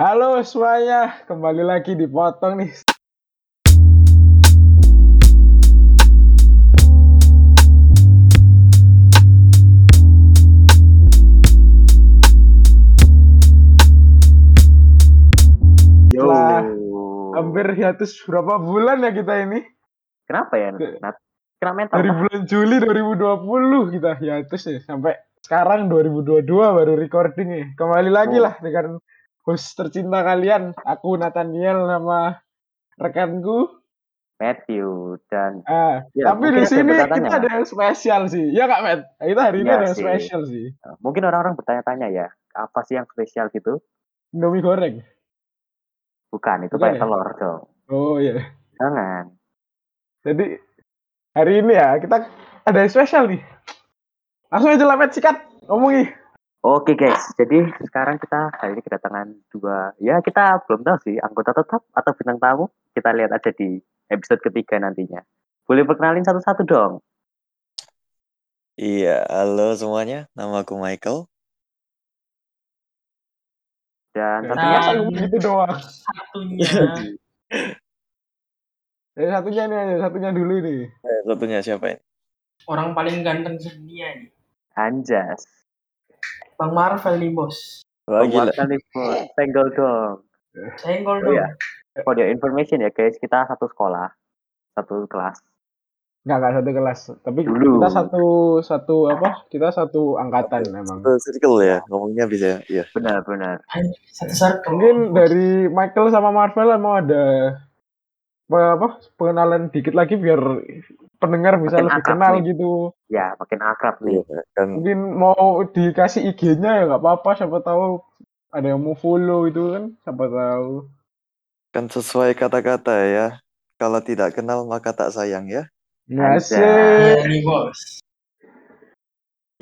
Halo semuanya, kembali lagi di Potong nih. Yo. Setelah Hampir hiatus berapa bulan ya kita ini? Kenapa ya? Ke- Nat? Kena mental. Dari bulan Juli 2020 kita hiatus ya sampai sekarang 2022 baru recording nih. Kembali lagi Oh. lah dengan host tercinta kalian, aku Nathaniel nama rekanku. Matthew dan Ah, Ya, tapi di ada sini kita ada yang spesial sih. Ya Kak Matt? Kita hari ini Iya ada yang spesial sih. uh, mungkin orang-orang bertanya-tanya ya, apa sih yang spesial gitu? Indomie goreng. Bukan, itu Bukan kayak ya? telur dong. Oh iya. Jangan. Jadi hari ini ya kita ada yang spesial nih. Langsung aja lah Matt sikat ngomongi. Oke guys, jadi sekarang kita hari ini kedatangan dua, ya kita belum tahu sih anggota tetap atau bintang tamu. Kita lihat aja di episode ketiga nantinya. Boleh perkenalin satu-satu dong. Iya, halo semuanya. Nama aku Michael. Dan Ya, satunya ngomong gitu doang. satunya Yang satunya nih, satunya dulu nih. Eh, satunya siapa ini? orang paling ganteng sedunia nih Anjas. Bang Marvel nih bos Wah, gila. Penguatan nih, Bos. Senggol dong. senggol Oh dong iya. For your information ya guys, kita satu sekolah, satu kelas. Enggak, enggak satu kelas. Tapi Dulu. kita satu satu apa? Kita satu angkatan memang. Satu circle ya, ngomongnya bisa ya. Iya. Satu circle Mungkin dari Michael sama Marvel mau ada apa, apa pengenalan dikit lagi biar pendengar bisa Makin lebih kenal nih. gitu. Ya, makin akrab nih. Iya, kan Mungkin mau dikasih IG-nya ya nggak apa-apa. Siapa tahu ada yang mau follow itu kan. Siapa tahu. kan sesuai kata-kata ya. Kalau tidak kenal maka tak sayang ya. Ngasih. iya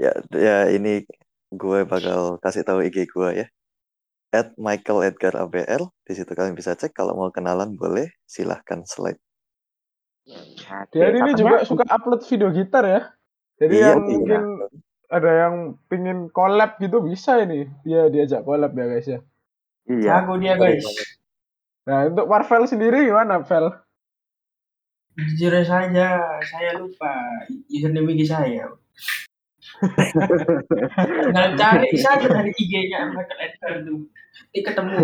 Ya, ya ini gue bakal kasih tahu IG gue ya. At Michael Edgar ABL. Di situ kalian bisa cek kalau mau kenalan boleh silahkan slide. Dia ini satunya- juga suka upload video gitar ya. Jadi Iya, yang iya. mungkin ada yang pingin collab gitu bisa ini. Dia diajak collab ya guys ya. Iya. jago dia guys Nah untuk Marvel sendiri gimana Vel? jujur saja saya lupa username IG saya tinggal cari saja dari IG-nya Michael Edgar tuh nanti ketemu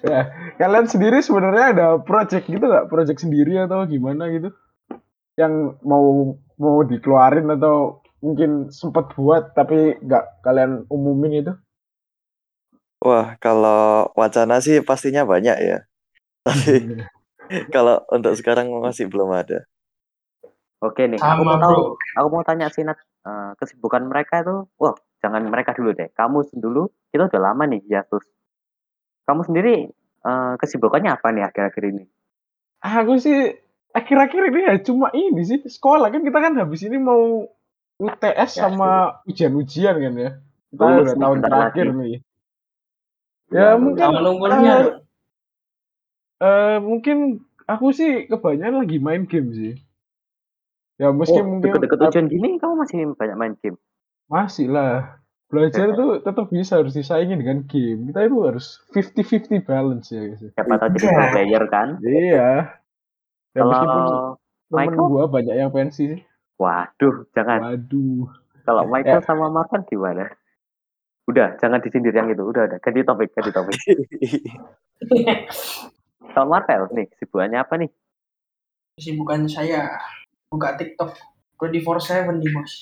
Ya, kalian sendiri sebenarnya ada project gitu nggak? Project sendiri atau gimana gitu? Yang mau mau dikeluarin atau mungkin sempat buat tapi nggak kalian umumin itu? Wah, kalau wacana sih pastinya banyak ya. Tapi kalau untuk sekarang masih belum ada. Oke nih, aku sama mau tahu, bro aku mau tanya sih Eh, kesibukan mereka itu, wah, jangan mereka dulu deh. Kamu dulu, kita udah lama nih ya terus. Kamu sendiri eh, kesibukannya apa nih akhir-akhir ini? Aku sih akhir-akhir ini ya cuma ini sih sekolah kan kita kan habis ini mau UTS Ya, sama ujian-ujian kan ya. Kita Lulus udah nih tahun bentar terakhir lagi. nih. Ya, mungkin sama nunggunya dong eh, mungkin aku sih kebanyakan lagi main game sih. Ya meski Oh, mungkin deket-deket ujian gini, kamu masih banyak main game. Masih lah. Belajar tuh tetap bisa harus disaingi dengan game. Kita itu harus 50-50 balance ya guys. Siapa tahu jadi Iya. pro player kan? Iya. Ya meskipun Kalau temen Michael? gua banyak yang pensi sih. Waduh, jangan. Waduh. Kalau Michael Ya. sama Marvan gimana? Udah, jangan disindir yang itu. Udah, udah. Ganti topik, ganti topik. Kalau Marvel nih, kesibukannya apa nih? kesibukan saya buka TikTok 24/7 nih bos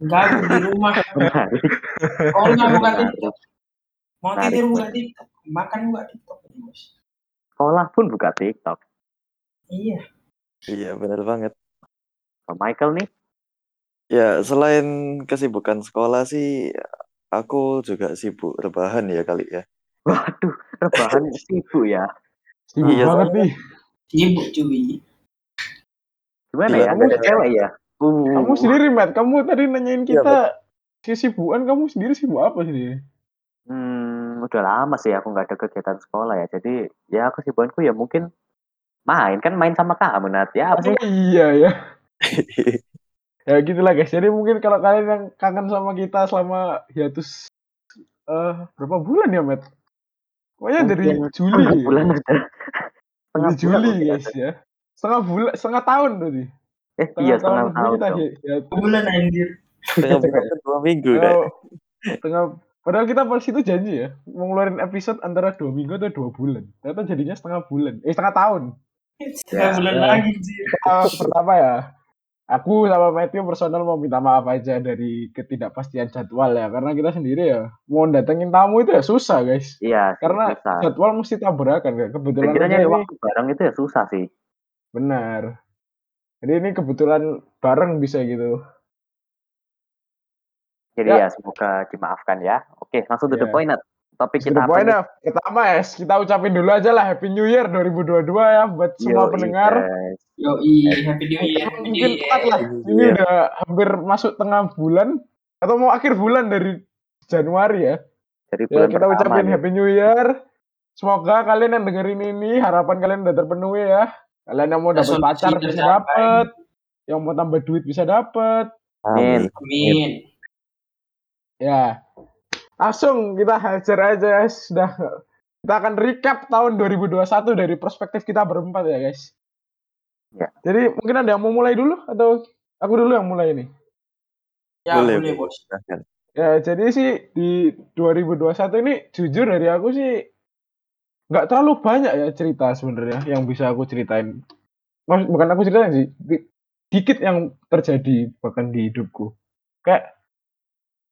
Gabut di rumah kalau nggak buka TikTok mau tidur buka. TikTok makan buka TikTok nih bos Sekolah pun buka TikTok. iya Iya, benar banget. Kalau Michael nih, Ya, selain kesibukan sekolah sih, aku juga sibuk rebahan ya kali ya. waduh, rebahan sibuk ya. Sibuk Iya, banget nih. sibuk cuy Gimana Gila, ya? Kamu- cewek ya? Uh, Kamu sendiri, Matt. Kamu tadi nanyain Iya, kita kesibukan kamu sendiri sibuk apa sih? Hmm, udah lama sih aku nggak ada kegiatan sekolah ya. Jadi ya kesibukanku ya mungkin main kan main sama kamu Nat. Ya apa sih? Oh, iya ya. Ya gitulah guys. Jadi mungkin kalau kalian yang kangen sama kita selama hiatus eh berapa bulan ya, Matt? Pokoknya dari Juli. ya. bulan ada. Dari Juli mungkin guys ada. ya. Setengah bulan, setengah tahun berarti. Eh Setengah iya setengah tahun kita hi- ya, Bulan anjir. Tengah bulan kan dua minggu deh. Kalau tengah padahal kita pas itu janji ya mau ngeluarin episode antara dua minggu atau dua bulan. Ternyata jadinya setengah bulan, eh setengah tahun. Setengah bulan ya. lagi. Kita pertama ya, aku sama Matthew personal mau minta maaf aja dari ketidakpastian jadwal ya, karena kita sendiri ya mau datengin tamu itu ya susah guys. Iya sih, Karena susah. jadwal mesti tabrakan ya. Kebetulan aja ini waktu bareng itu ya susah sih. Benar. Jadi ini kebetulan bareng bisa gitu. Jadi Ya. ya, semoga dimaafkan ya. Oke, langsung to the Ya. point. Topik Kita kita apa poin nih? ya. Pertama ya, kita ucapin dulu aja lah Happy New Year 2022 ya buat semua pendengar. guys. Yoi, happy new year. Happy Mungkin tepat lah. Ini Iya. udah hampir masuk tengah bulan atau mau akhir bulan dari Januari ya. Jadi Ya kita pertama ucapin nih. Happy New Year. Semoga kalian yang dengerin ini harapan kalian udah terpenuhi ya. Kalian yang mau dapat pacar bisa dapet, yang mau tambah duit bisa dapet. Amin. Amin. Ya. Langsung kita hajar aja guys. Sudah kita akan recap tahun 2021 dari perspektif kita berempat ya guys. Ya. Jadi mungkin ada yang mau mulai dulu atau aku dulu yang mulai ini? Ya Boleh, boleh, boleh. bos. Ya, jadi sih di 2021 ini jujur dari aku sih nggak terlalu banyak ya cerita sebenarnya yang bisa aku ceritain. Mas, bukan aku ceritain sih, di- dikit yang terjadi bahkan di hidupku. Kayak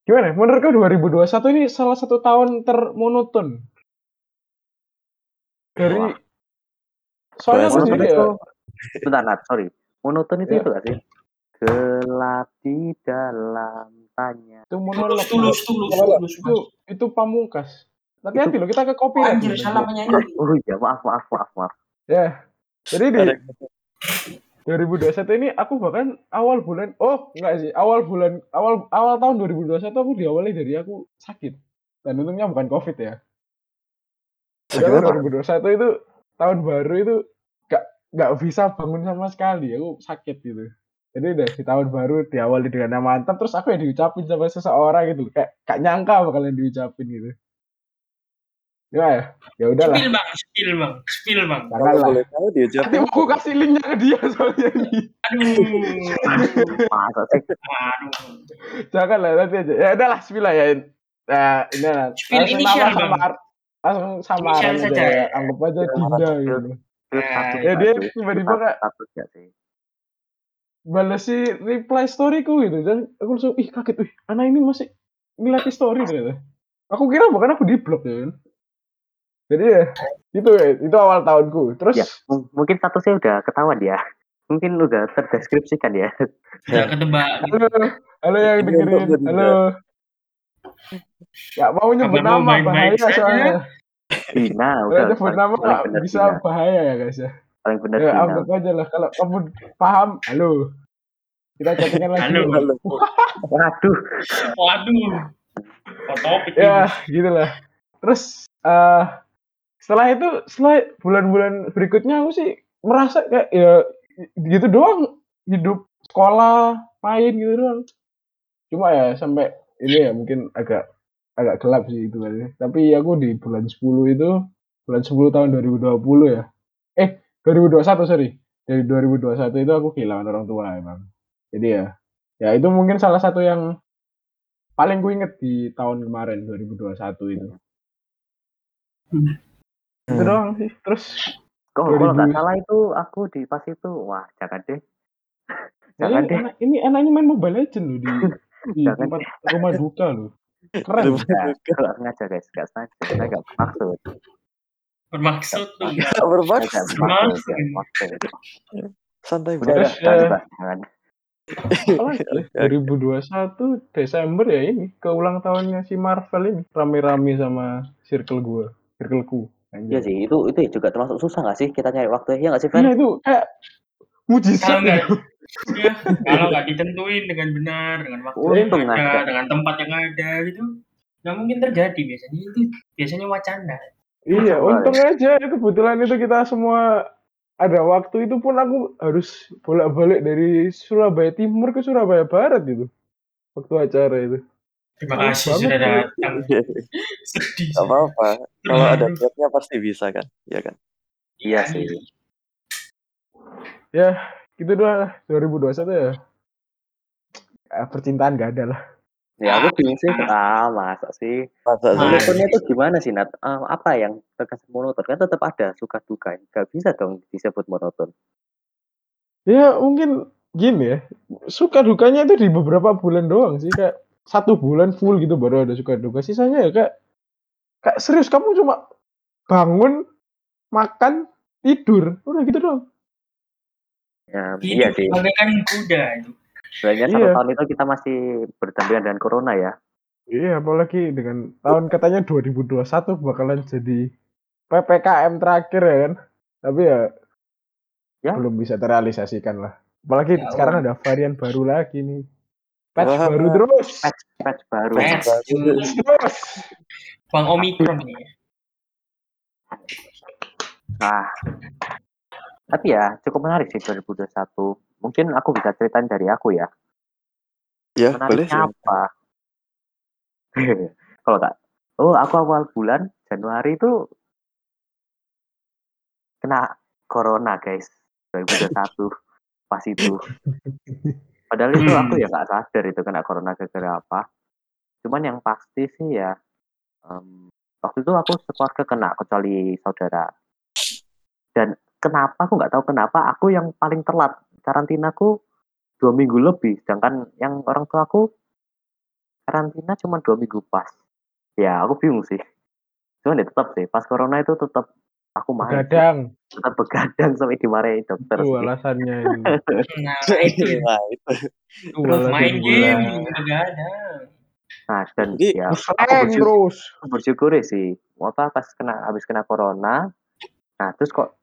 gimana? ya, Menurutku 2021 ini salah satu tahun termonoton. Dari Wah. soalnya aku sendiri itu, ya, bentar Nat, sorry. Monoton itu Ya. itu gak sih? Gelap di dalam tanya. itu monolog. Tulus, tulus, tulus, Kalau tulus. itu itu pamungkas. Hati-hati loh kita ke Oh, copyright. anjir, salah penyanyi. Oh iya, maaf, maaf, maaf, maaf. Ya. Jadi di Ada- 2021 ini aku bahkan awal bulan oh enggak sih awal bulan awal awal tahun 2021 aku diawali dari aku sakit dan untungnya bukan covid ya apa? 2021 itu tahun baru itu gak nggak bisa bangun sama sekali aku sakit gitu jadi udah di tahun baru diawali dengan yang mantap terus aku ya diucapin sama seseorang gitu kayak gak nyangka bakalan diucapin gitu ya ya udahlah Spill bang, spill bang, spill bang. Kalau lah boleh tahu diucapin. nanti mau aku kasih linknya ke dia soalnya nih Aduh, Masa sih? aduh. Jangan lah nanti aja. Ya udahlah bismillah ya. Nah, ini lah. Spill Langsung inisial, nama Bang. samar. Langsung Inisial aja. saja. ya. Anggap aja Spill, Dinda spill. gitu. Nah, ya dia tiba-tiba satu gak sih? Balas si reply storyku gitu. Dan aku langsung ih kaget. Wih, anak ini masih ngelatih story ternyata. Aku kira bahkan aku di blok ya kan. Jadi ya itu ya, itu awal tahunku. Terus Ya, mungkin statusnya udah ketahuan ya. Mungkin udah terdeskripsikan ya. Udah ketebak. halo, halo yang Ini dengerin. Halo. Ya mau nyebut Kabarmu nama bahaya saja? soalnya. Kalau udah nyebut nama bisa Dina. bahaya ya guys ya. Paling bener Ya anggap aja lah kalau kamu paham, halo. Kita chattingan lagi. Halo. Halo. Waduh, Waduh. Oh, topik Ya, gitu lah. Terus eh setelah itu setelah bulan-bulan berikutnya aku sih merasa kayak ya gitu doang hidup sekolah main gitu doang. Cuma ya sampai ini ya mungkin agak agak gelap sih itu kali. Tapi aku di bulan 10 itu bulan 10 tahun 2020 ya. Eh, 2021 sorry. Dari 2021 itu aku kehilangan orang tua emang. Jadi ya ya itu mungkin salah satu yang paling gue inget di tahun kemarin 2021 itu. Itu Hmm. doang sih. Terus kalau kalau nggak 2000. salah itu aku di pas itu, wah jangan deh. Jangan ini, deh. anak, ini anaknya main Mobile Legend loh di di tempat rumah duka loh. Keren. Nggak, sengaja guys, nggak sengaja. Saya nggak bermaksud. Bermaksud tuh. Nggak bermaksud. Santai banget. jangan, eh, Mbak, jangan. Apa ya? 2021 Desember ya ini ke ulang tahunnya si Marvel ini rame-rame sama circle gua, circleku. Anjir. Iya sih, itu itu juga termasuk susah nggak sih kita nyari waktu ya nggak sih, Fen? Iya itu kayak mujizat Kalau nggak ya, kalau nggak ditentuin dengan benar, dengan waktu yang Untung ada, ada. dengan tempat yang ada gitu, nggak mungkin terjadi biasanya itu biasanya wacana. Iya, Boleh. untung aja kebetulan itu kita semua ada waktu itu pun aku harus bolak-balik dari Surabaya Timur ke Surabaya Barat gitu. Waktu acara itu. Terima Oh, kasih banget sudah datang. Sedih. Gak apa-apa. Kalau ada niatnya pasti bisa kan, ya kan? Iya sih. Ya, gitu doang lah. 2021 ya. Eh, percintaan gak ada lah. Ya aku bingung sih. Ah masa sih. Masa sih? Monotonnya itu gimana sih Nat? Eh, apa yang terkesan monoton? Kan tetap ada suka duka. Gak bisa dong disebut monoton. Ya mungkin gini ya. Suka dukanya itu di beberapa bulan doang sih. Kayak satu bulan full gitu baru ada suka duka. Sisanya ya kayak kayak serius kamu cuma bangun, makan, tidur. Udah gitu doang. Ya, iya sih. bagaikan kuda itu. Sebenarnya satu Iya. tahun itu kita masih berdampingan dengan corona ya. Iya, apalagi dengan tahun katanya 2021 bakalan jadi PPKM terakhir ya kan. Tapi ya, Ya. belum bisa terrealisasikan lah. Apalagi Ya, sekarang ada varian baru lagi nih. Patch Wah. baru terus. Patch, patch baru. Patch. Terus terus. Bang Omikron ini. Nah, tapi ya cukup menarik sih 2021. Mungkin aku bisa ceritain dari aku ya. Ya, boleh. Menariknya apa? Kalau tak, oh aku awal bulan Januari itu kena corona guys 2021 pas itu. Padahal itu aku ya nggak sadar itu kena corona gara-gara apa. Cuman yang pasti sih ya em, waktu itu aku sekeluarga kena kecuali saudara. Dan kenapa aku nggak tahu kenapa aku yang paling telat karantinaku dua minggu lebih, sedangkan yang orang tua aku karantina cuma dua minggu pas. Ya aku bingung sih. Cuman ya tetap sih pas corona itu tetap aku main, sih. Gadang. tetap begadang sampai dimarahin dokter Itu alasannya ini. Nah, itu Nah, itu. Itu alasan main game ada. Nah dan Jadi, ya aku bersyukur, terus. aku bersyukur ya sih. Apa pas kena habis kena corona, nah terus kok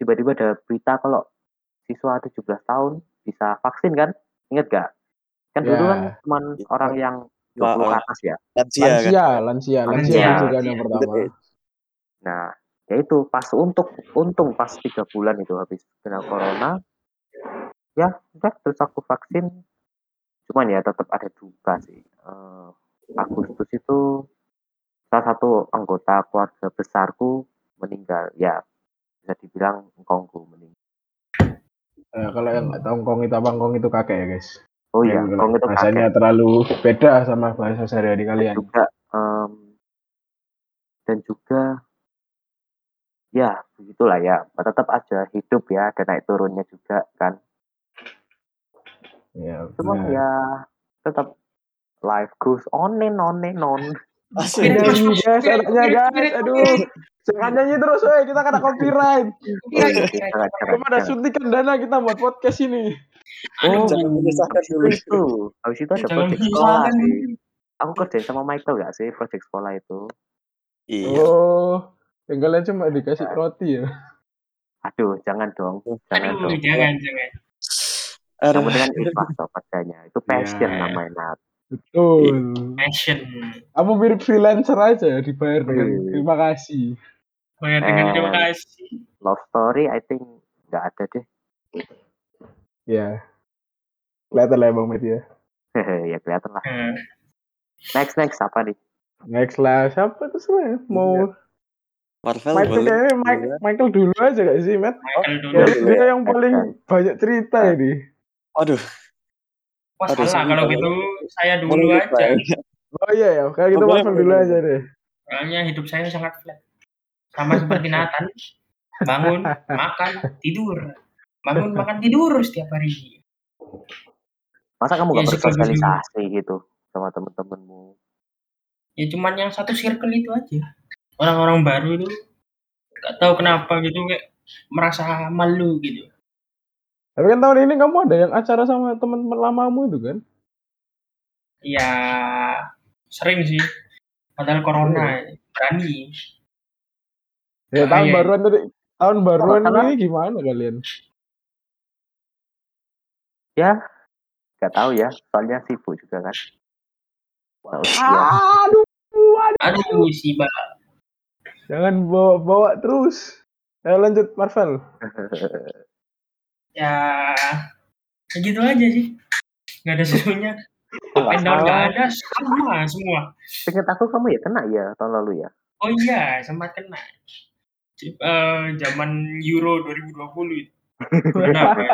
tiba-tiba ada berita kalau siswa 17 tahun bisa vaksin kan? Ingat gak? Kan dulu Ya. kan cuman Ya. orang yang 20 Ma- ke atas ya. Lansia kan? Lansia, lansia, lansia Lansia. suntikan yang pertama. Nah, ya itu pas untuk untung pas tiga bulan itu habis kena corona, ya udah terus aku vaksin. Cuman ya tetap ada duka sih. Eh, Agustus itu salah satu anggota keluarga besarku meninggal. Ya bisa dibilang engkongku meninggal. Nah, kalau yang nggak tahu ngkong itu apa ngkong itu kakek ya guys. Oh iya, Yang engkong itu bahasanya kakek. terlalu beda sama bahasa sehari-hari Dan kalian. juga em, dan juga ya begitulah ya tetap aja hidup ya ada naik turunnya juga kan Ya, Cuman ya tetap life goes on and on and on. Asik. Guys, anaknya guys, aduh. Jangan nyanyi terus, weh. Kita kena copyright. Belum ada suntikan dana kita buat podcast ini. Oh, Jangan menyusahkan itu, dulu. itu, habis itu ada project sekolah sih. Aku kerjain sama Michael gak sih project sekolah itu? Iya. Oh, yang kalian cuma dikasih roti ya. Aduh, jangan dong, jangan Aduh, dong. jangan, jangan. Penting kan ikhlas toh kerjanya. Itu passion Ya. namanya. Betul. Action. Kamu mirip freelancer aja, dibayar dengan Wih. terima kasih. Banyak dengan terima kasih. Love story, I think nggak ada deh. Ya. Kelihatan lah ya Bang Meti ya. ya kelihatan lah. Nah, Next, next apa nih? Next lah, siapa tuh ya? Mau Marvel Michael boleh. kayaknya Mike, Michael dulu aja gak sih, Matt? Michael dulu. Iya, dulu dia ya. yang paling banyak cerita ini. Waduh, Wah, Aduh, salah. Kalau kalau- gitu, saya dulu boleh aja. Oh iya ya, kayak gitu Oh, Marvel dulu aja deh. Soalnya hidup saya sangat flat. Sama seperti Nathan. Bangun, makan, tidur. Bangun, makan, tidur setiap hari. Masa kamu Ya, gak suka bersosialisasi gitu sama temen-temenmu? Ya cuman yang satu circle itu aja. Orang-orang baru itu gak tahu kenapa gitu kayak merasa malu gitu. Tapi kan tahun ini kamu ada yang acara sama teman-teman lamamu itu kan? Ya sering sih. Padahal corona berani. Ya Ah, tahun iya. baruan tadi, tahun baruan Kalau ini gimana kalian? Ya, gak tahu ya. Soalnya sibuk juga kan. Wah, usia. Aduh, aduh. Aduh si Ba. Jangan bawa-bawa terus. Ayo lanjut Marvel. Ya, ya gitu aja sih. Gak ada serunya. Up nggak and down ada sama semua. Ingat aku kamu ya kena ya tahun lalu ya. Oh iya, sempat kena. J- eh, zaman Euro 2020 itu. Bulan apa ya?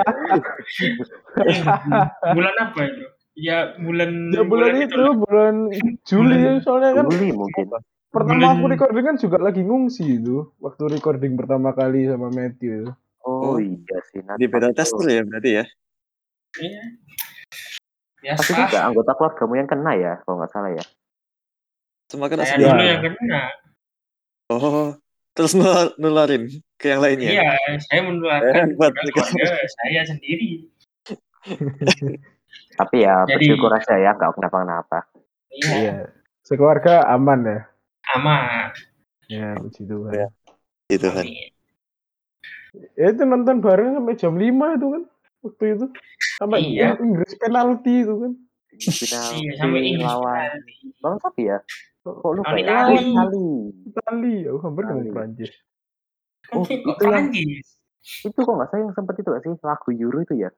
Bulan apa itu? Ya bulan Ya bulan itu, lah. bulan Juli ya, soalnya kan Juli mungkin. Pertama aku recording kan juga lagi ngungsi itu. Waktu recording pertama kali sama Matthew. Oh, Oh. iya sih. Nah, Di beta tester ya berarti ya. Iya. Pas itu Biasa. juga anggota keluargamu yang kena ya, kalau nggak salah ya. Cuma kena Saya dulu Ya. yang kena. Oh, terus nular- nularin ke yang lainnya. Iya, saya menularkan Nika. keluarga saya sendiri. Tapi ya Jadi- bersyukur aja ya, nggak kenapa-kenapa. Iya, Iya. Sekeluarga aman ya. Aman. Ya, puji Tuhan. Gitu kan. Amin. Ya itu nonton bareng sampai jam 5 itu kan. Waktu itu. Sampai Iya. Inggris penalti itu kan. Final Iya, sama Inggris lawan penalti. Bang Sapi ya? Kok lupa Lawan ya? Itali. Oh, Itali. Itali, aku hampir Itali. Prancis. Oh, itu yang Prancis? itu kok nggak salah yang sempat itu nggak sih lagu Euro itu ya?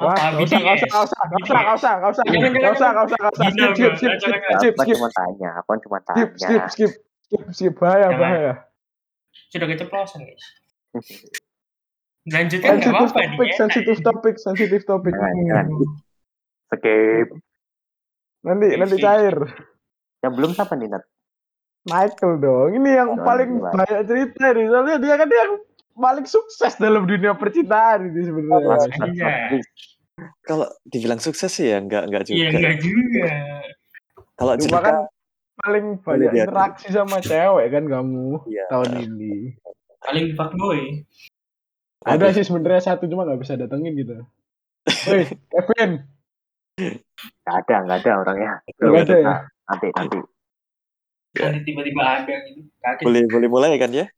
Wah, nggak usah, nggak usah, nggak usah, nggak usah, nggak usah, nggak usah, jangan, usah, nggak usah, nggak usah, Gila, skip, skip, skip, Bang. skip, Jangan, skip, Apa skip, cuma tanya? Apa cuma skip, tanya? skip, skip, skip, skip, bahaya, Jangan. bahaya. Sudah keceplosan, guys. Lanjutkan nggak apa-apa nih. topik, enak. sensitif topik, sensitif topik. Jangan, jangan. Skip. Nanti, nanti cair. Yang belum siapa nih Nat? Michael dong, ini yang paling banyak cerita nih, soalnya dia kan yang paling sukses dalam dunia percintaan ini sebenarnya. Iya. Kalau dibilang sukses sih ya enggak enggak juga. Iya, enggak juga. Kalau Cuma cerita kan paling banyak dia- interaksi sama cewek kan kamu Iya. tahun ini. Paling fuckboy. Ada sih sebenarnya satu cuma nggak bisa datengin gitu. Woi, Kevin, Nggak ada, nggak ada orangnya. nggak ada ya? Nanti, nanti. Ya. Nanti tiba-tiba ada gitu. Boleh boleh mulai kan ya?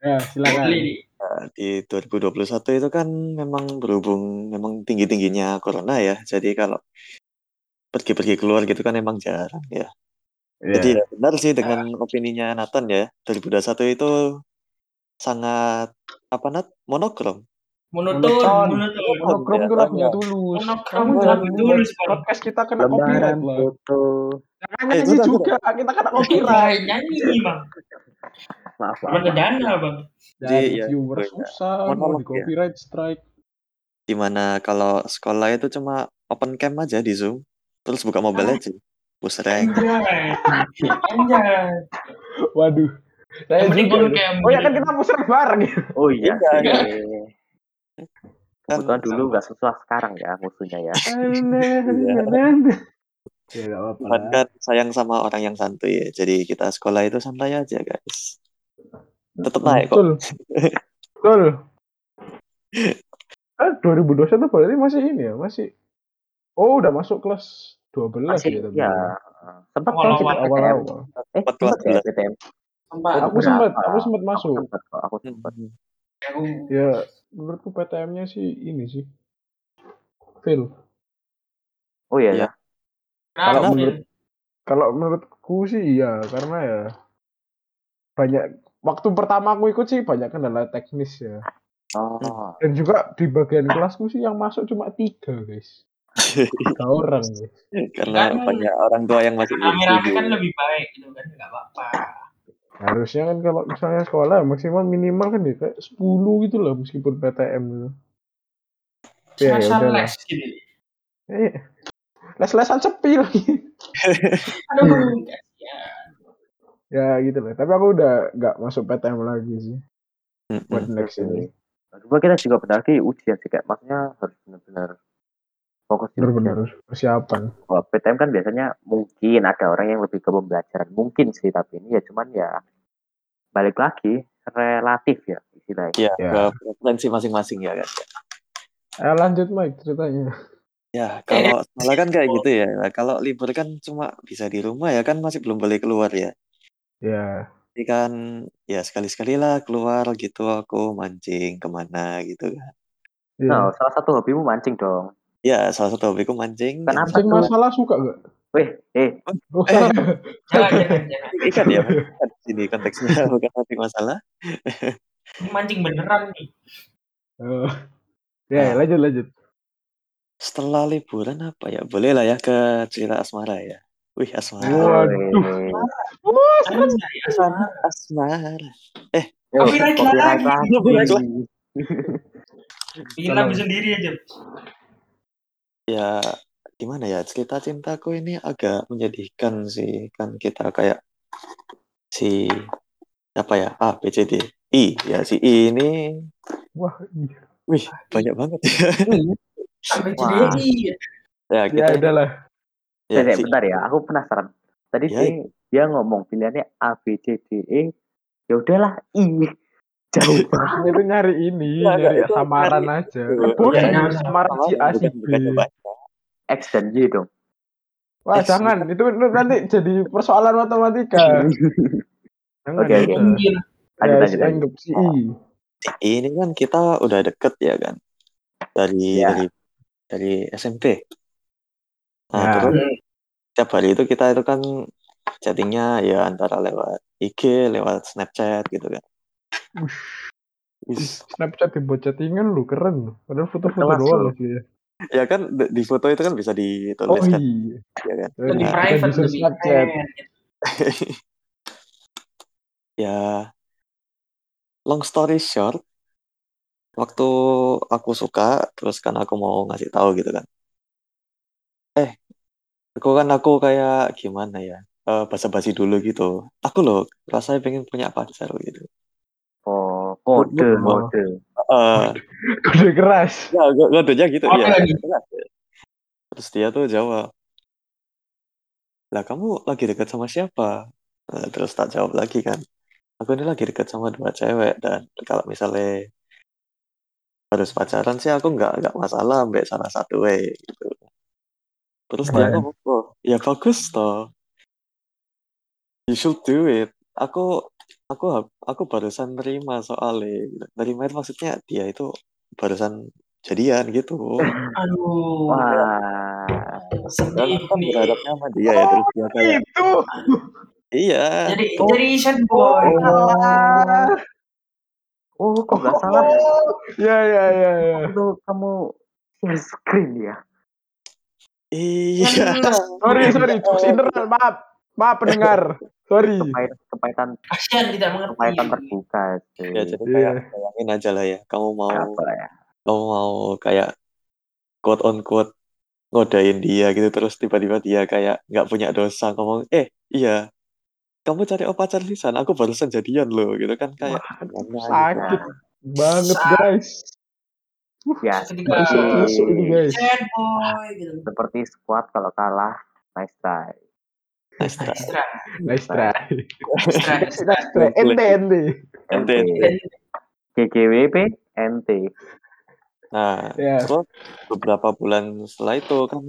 Ya, silakan. Boleh. Nah, di 2021 itu kan memang berhubung memang tinggi-tingginya corona ya. Jadi kalau pergi-pergi keluar gitu kan emang jarang ya. Jadi Iya. ya benar sih dengan opininya Nathan ya. 2021 itu sangat apa Nat? Monokrom. Monoton, Monoton. monoton. Monokrom itu lagunya sama. tulus. Monokrom itu jangan lagu tulus, podcast kita kena copyright lah. foto. Jangan nyanyi juga, kita kena Iya, copyright. nyanyi, Bang. Maaf, dana, Bang. Jadi, ya, viewer susah, mau di copyright strike. Di mana kalau sekolah itu cuma open cam aja di Zoom. Terus buka mobile aja. Push rank. Anjay. Saya juga Oh ya kan kita pusat bareng. Oh iya. Iya, iya. Kebetulan dulu nggak susah sekarang ya musuhnya ya. Ya apa-apa. Tuhan kan sayang sama orang yang santuy ya. Jadi kita sekolah itu santai aja guys. Tetap naik kok. Betul. Betul. Eh 2021 berarti masih ini ya, masih Oh, udah masuk kelas 12 Masih ya tapi. ya. Sempat kan kita PTM. Eh, Sempat sempat kelas ya PTM. Aku sempat, aku sempat Aku masuk. sempat kok, aku sempat. aku Ya, menurutku PTM-nya sih ini sih. Fail. Oh iya ya. Kalau menurut-? Kalau menurutku sih iya, karena ya banyak waktu pertama aku ikut sih banyak kendala teknis ya. Oh. Dan juga di bagian kelasku sih yang masuk cuma tiga guys. Tiga orang guys. Karena Kan- banyak orang tua yang masih setuju. kan lebih baik gitu kan, nggak apa-apa. Harusnya kan kalau misalnya sekolah maksimal minimal kan ya kayak 10 gitu lah meskipun PTM gitu. Ya, ya udahlah. les gitu. Eh, les-lesan sepi lagi. Aduh, ya. ya gitu lah. Tapi aku udah nggak masuk PTM lagi sih buat next ini. Cuma kita juga bentar lagi ujian sih kayak maksudnya harus benar-benar fokus di. Bener-bener persiapan. Kalau PTM kan biasanya mungkin ada orang yang lebih ke pembelajaran. Mungkin sih tapi ini ya cuman ya balik lagi relatif ya istilahnya. Ya, Ya. ke preferensi masing-masing ya kan. Eh lanjut Mike ceritanya. Ya, kalau sekolah kan kayak gitu ya. Nah, Kalau libur kan cuma bisa di rumah ya kan masih belum boleh keluar ya. Ya, Jadi kan ya sekali-sekali lah keluar gitu aku mancing ke mana gitu kan. ya. Nah, salah satu hobimu mancing dong. Ya salah satu hobiku mancing. Kenapa? Mancing masalah suka gak? Weh, eh, Oh, Eh. Jangan, jangan, jangan. Ikan ya, kan di sini konteksnya bukan mancing masalah. Ini mancing beneran nih. Oh. ya, lanjut lanjut. setelah liburan apa ya? Boleh lah ya ke cerita asmara ya. Wih, asmara. Waduh. Asmara. Asmara. Yo, Copyright copyright lagi. Copyright lagi. Bikin lagu sendiri aja. Ya, gimana ya? Cerita cintaku ini agak menyedihkan sih. Kan kita kayak si apa ya? A, B, C, D, I. Ya, si I ini Wah, iya. wih, banyak banget ya. Sampai Wah. jadi ya, Ya kita udahlah. ya, si bentar ya, aku penasaran. Tadi Ya. sih dia ngomong pilihannya A, B, C, D, E. Ya udahlah, I. Jauh banget. Itu nyari ini, Enggak, nyari itu samaran nyari- aja. boleh nih, samaran si A si B. X dan Y dong. Wah, Eh, jangan. Itu nanti jadi persoalan matematika. Jangan Oke, oke. itu. anjir. Lanjut, Ya, lanjut, si lanjut. anggap si I. Si I ini kan kita udah deket ya kan. Dari Ya. dari dari SMP. Nah, Ya. terus setiap hari itu kita itu kan chattingnya ya antara lewat IG, lewat Snapchat gitu kan. Snapchat dibuat chattingan lu keren lu. Padahal foto-foto doang lu. sih ya. Ya kan di di foto itu kan bisa Oh dituliskan iya. ya kan. Lebih Nah, private, bisa lebih Snapchat. ya long story short waktu aku suka terus kan aku mau ngasih tahu gitu kan eh aku kan aku kayak gimana ya eh, basa-basi dulu gitu aku loh rasanya pengen punya pacar gitu Oh, kode, kode. Eh, Kode keras. ya gue kodenya gitu ya. terus dia tuh jawab lah kamu lagi dekat sama siapa? Nah, terus tak jawab lagi kan aku ini lagi dekat sama dua cewek dan kalau misalnya harus pacaran sih aku nggak nggak masalah ambek salah satu we gitu. Terus dia Keren. ngomong oh ya bagus toh. You should do it. Aku aku aku barusan nerima soalnya gitu. nerima itu maksudnya dia itu barusan jadian gitu Aduh. Wah. dan Sedih kan nih. berharapnya sama dia ya terus dia kayak Itu. iya Jadi Oh. jadi sad boy. Ah. Oh, kok nggak salah? Oh. Ya ya ya ya. Waktu kamu share screen ya? iya Sorry sorry, internal. Maaf. Maaf pendengar. Sorry. Kepait, kepahitan, Kasihan tidak kepahitan mengerti. terbuka sih. ya jadi Iya. kayak bayangin aja lah ya kamu mau Apa ya? kamu mau kayak quote on quote ngodain dia gitu terus tiba-tiba dia kayak nggak punya dosa ngomong eh iya kamu cari oh pacar lisan aku barusan jadian loh gitu kan kayak Waduh, gimana sakit gitu. banget Sakit. guys. Ya, boy gitu. seperti squad kalau kalah, nice try. Nice try. Extra. Nice try. Extra. Extra. Nice try. Ente ente. NT. Ente. GGWP, NT. nah Ya. terus beberapa bulan setelah itu kan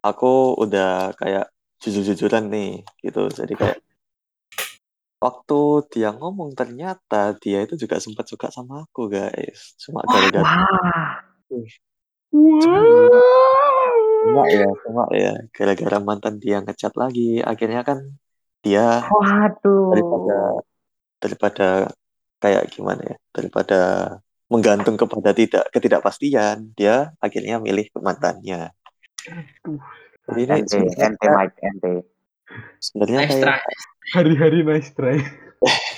aku udah kayak jujur-jujuran nih gitu jadi kayak waktu dia ngomong ternyata dia itu juga sempat suka sama aku guys cuma gara-gara Wah, Cuma ya, cuma ya, gara-gara mantan dia ngechat lagi, akhirnya kan dia daripada waduh. daripada kayak gimana ya, daripada menggantung kepada tidak ketidakpastian, dia akhirnya milih ke mantannya. Jadi ini NT, NT sebenarnya, Mike, NT. sebenarnya kayak Hari-hari nice try.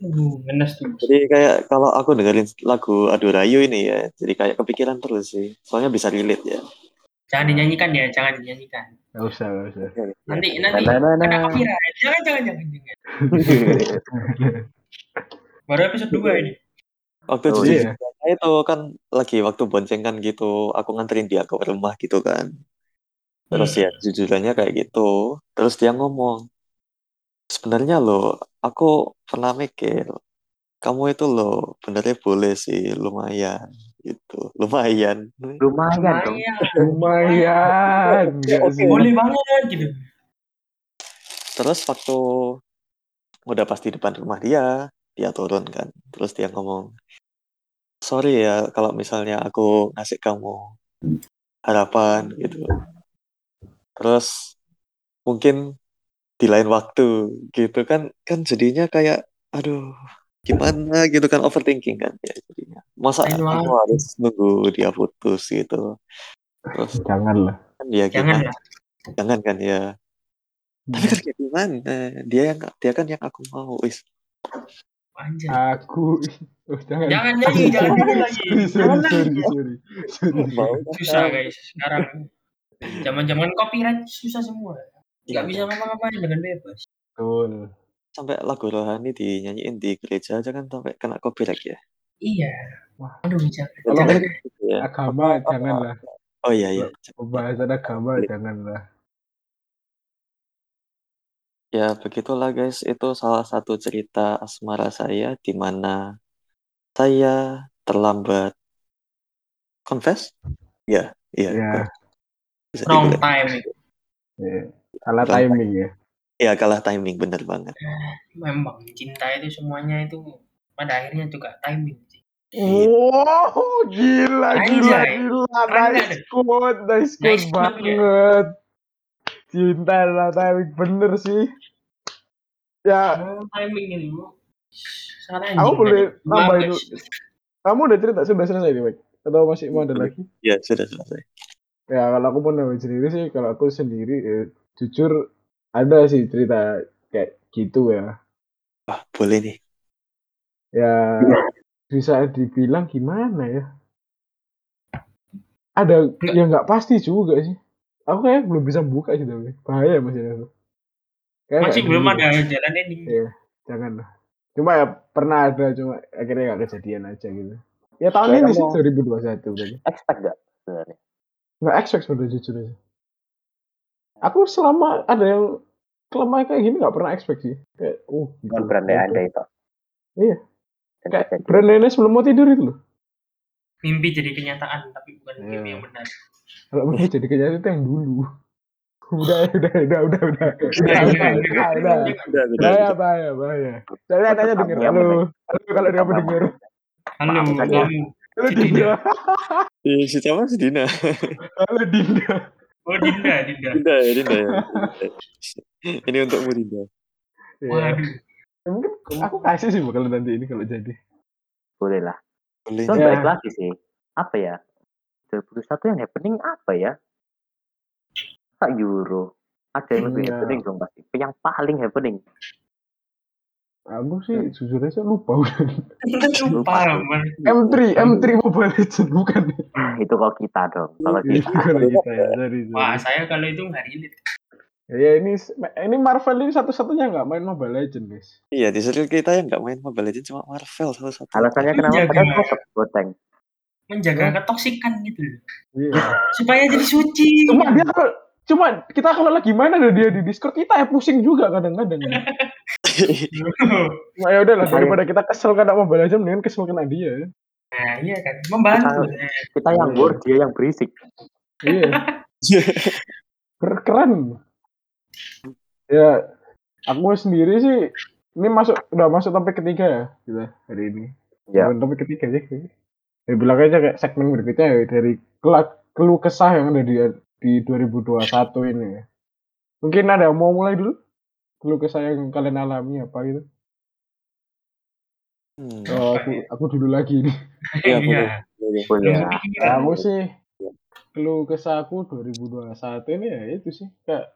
Uh, ngenes tuh. jadi kayak kalau aku dengerin lagu Adu Rayu ini ya, jadi kayak kepikiran terus sih. Soalnya bisa relate ya. Jangan dinyanyikan ya, jangan dinyanyikan. Gak usah, gak usah. Nanti nanti Na, na, na, kena na. copyright. Jangan jangan jangan jangan. Baru episode 2 ini. Waktu Oh, jujur iya. itu kan lagi waktu boncengan gitu, aku nganterin dia ke rumah gitu kan. Terus Hmm. ya jujurannya kayak gitu. Terus dia ngomong, sebenarnya lo, aku pernah mikir, kamu itu lo benernya boleh sih, lumayan gitu, lumayan. Lumayan dong. Lumayan. Boleh banget gitu. Terus waktu udah pas di depan rumah dia, dia turun kan. Terus dia ngomong, sorry ya kalau misalnya aku ngasih kamu harapan gitu. Terus mungkin di lain waktu gitu kan kan jadinya kayak aduh gimana gitu kan overthinking kan ya jadinya Masa aku harus nunggu dia putus gitu. Terus Janganlah. kan ya Jangan gimana? lah. Jangan kan ya. Tapi kerja gimana? Dia yang dia kan yang aku mau. Wis. Anjay. Aku oh, jangan. Jangan nyanyi, jangan nyanyi lagi. sorry, Jangan sorry, nyanyi. sorry, sorry, sorry. Mau Susah guys sekarang. Zaman-zaman copyright susah semua. Iya. Nggak bisa ngapa-ngapain dengan bebas. Betul. sampai lagu rohani dinyanyiin di gereja aja kan sampai kena copyright ya. Iya. Wah. Aduh, jangan. Kalau jangan. Gitu ya. Agama janganlah. Oh iya iya. Pembahasan agama janganlah. Ya begitulah guys, itu salah satu cerita asmara saya di mana saya terlambat confess? Ya, iya. Ya. Bisa Wrong dibilang. time. Ya. Betul. timing ya. Iya, kalah timing bener banget. Memang cinta itu semuanya itu pada akhirnya juga timing. sih. Wow, gila, gila, Anjay. gila, nice quote, nice quote Nice quote, ya. banget. Cinta adalah timing bener sih. Ya, Oh, timing itu. Sangat Aku boleh Bagus. dulu. kamu udah cerita sudah selesai nih, Mike? Atau masih mau ada lagi? Ya, sudah selesai. Ya, kalau aku mau nambahin sendiri sih, kalau aku sendiri, ya, jujur ada sih cerita kayak gitu ya. Wah, boleh nih. Ya, bisa dibilang gimana ya? Ada Nggak. yang nggak pasti juga sih. Aku kayak belum bisa buka sih tapi bahaya masih ada. Kayak Masih nggak belum dulu. ada jalan ending. Iya, jangan lah. Cuma ya pernah ada cuma akhirnya nggak kejadian aja gitu. Ya tahun Kayak ini sih kamu- 2021 berarti. Expect gak sebenarnya? Nggak expect sebenarnya jujur aja. Aku selama ada yang kelemahan kayak gini nggak pernah expect sih. Kayak, uh, gitu. Bukan berandai-andai itu. Iya. Kayak brand lainnya sebelum mau tidur itu loh. Mimpi jadi kenyataan tapi bukan Iya. mimpi yang benar. Kalau mau jadi kenyataan itu yang dulu. Udah, udah, udah, udah, udah, udah, Udah, udah, jangan, udah, jangan. udah. Udah, udah, Bahaya, udah. bahaya, bahaya. Saya tanya denger. Yang Halo, penting. halo kalau dia mau denger. Halo, Maafkan ya. kamu. Halo Si Dinda, Si, si siapa si Dina? halo Dinda. Oh, Dinda, Dinda. Dinda ya, Dinda ya. Ini untukmu Dinda. Ya. Waduh. Ya, mungkin aku kasih sih bakal nanti ini kalau jadi. Boleh lah. Boleh. Ya. balik lagi sih. Apa ya? 2021 yang happening apa ya? Tak Euro. Ada yang lebih Iya. happening dong pasti. Yang paling happening. Aku sih jujur aja lupa udah. Lupa, man. M3, M3 Mobile Legends bukan. Nah, itu kalau kita dong. Kalau Itu kita. kalau kita ya, sorry, sorry. Wah, saya kalau itu nggak relate. Ya ini ini Marvel ini satu-satunya nggak main Mobile Legends, guys. Iya, di circle kita yang nggak main Mobile Legends cuma Marvel satu-satu. Alasannya kenapa? Iya, gimana? tetap goteng. Menjaga ketoksikan gitu loh. Iya. Supaya jadi suci. Cuma dia cuma kita kalau lagi main ada dia di Discord kita ya pusing juga kadang-kadang. Cuma ya udahlah daripada kita kesel karena Mobile Legends mendingan kesel kena dia. Nah, iya kan. Membantu. Kita yang Iya. war, dia yang berisik. Iya. Ker- Keren. Ya, aku sendiri sih ini masuk udah masuk topik ketiga ya kita hari ini. Ya. Bukan topik ketiga sih. kayaknya. Ya bilang aja kayak segmen berikutnya ya dari kelak keluh kesah yang ada di di 2021 ini ya. Mungkin ada yang mau mulai dulu? Keluh kesah yang kalian alami apa gitu? Hmm. Oh, aku aku dulu lagi nih. Iya, Iya. boleh. Boleh. Boleh. Belum ya. kepikiran. Aku sih keluh kesah aku 2021 ini ya itu sih kayak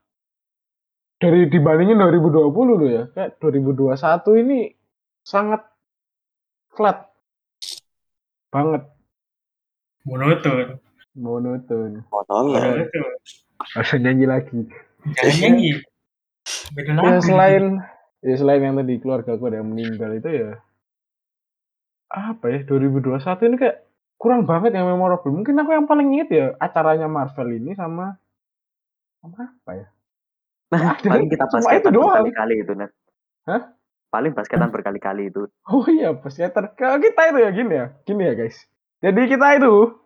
dari dibandingin 2020 loh ya kayak 2021 ini sangat flat banget Monoton. Monoton. Monoton. harus nyanyi lagi Jangan nyanyi. Beda lagu. ya selain ya selain yang tadi keluarga aku ada yang meninggal itu ya apa ya 2021 ini kayak kurang banget yang memorable mungkin aku yang paling inget ya acaranya Marvel ini sama sama apa ya Nah, Ada. paling kita basketan itu doang. berkali-kali itu, Net. Hah? Paling basketan berkali-kali itu. Oh iya, psikiater. Kalau kita itu ya gini ya, gini ya guys. Jadi kita itu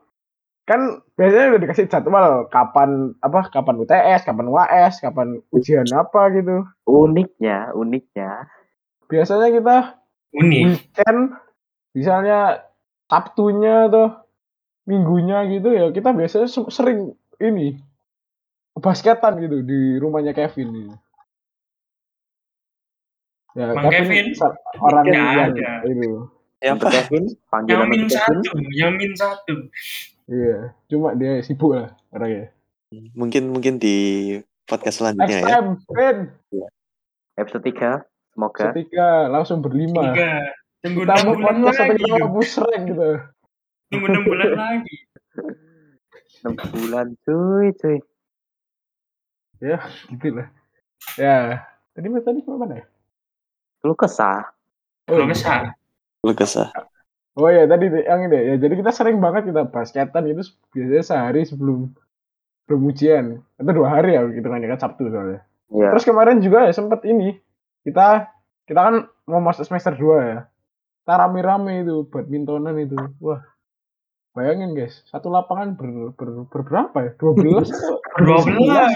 kan biasanya udah dikasih jadwal kapan apa kapan UTS, kapan UAS, kapan ujian apa gitu. Uniknya, uniknya. Biasanya kita Unik. weekend misalnya Sabtunya atau minggunya gitu ya kita biasanya se- sering ini basketan gitu di rumahnya Kevin ini. Ya, Bang Kevin? sa- orang yang ada. itu Siapa? Kevin, Yang panggilan min untuk Kevin. satu, yang min satu. Iya, cuma dia sibuk lah orangnya. Mungkin mungkin di podcast Next selanjutnya ya. time, Ben, Episode 3, semoga. setika langsung berlima. Tiga. Tunggu Kita enam mau bulan podcast sampai lagi. kita rank gitu. Tunggu enam bulan lagi. 6 bulan cuy, cuy. Ya, gitu lah. Ya, tadi tadi mana ya? Lu kesah. Kalau iya. kesal. Lu kesah. Oh ya tadi yang ini ya. Jadi kita sering banget kita basketan itu biasanya sehari sebelum sebelum ujian atau dua hari ya gitu kan ya kan Sabtu soalnya. Iya. Terus kemarin juga ya sempet ini kita kita kan mau masuk semester 2 ya. Kita rame-rame itu badmintonan itu. Wah. Bayangin guys, satu lapangan ber, ber, ber berapa ya? 12 atau Dua belas.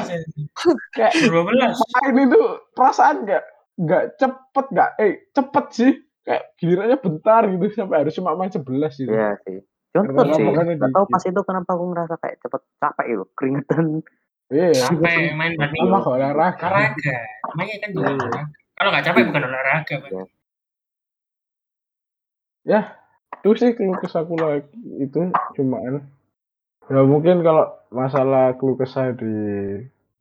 Kayak Dua belas. main itu perasaan nggak nggak cepet nggak eh cepet sih kayak gilirannya bentar gitu sampai harus cuma main 11 gitu. Iya sih. Cuman sih. Gak tau pas itu kenapa aku ngerasa kayak cepet capek itu. Keringetan. Iya. Capek main Sama badminton. olahraga. Olahraga. Namanya kan juga Iya. olahraga. Kalau nggak capek bukan olahraga. Pak. Itu sih keluh kesah aku lah itu cuman ya mungkin kalau masalah keluh kesah di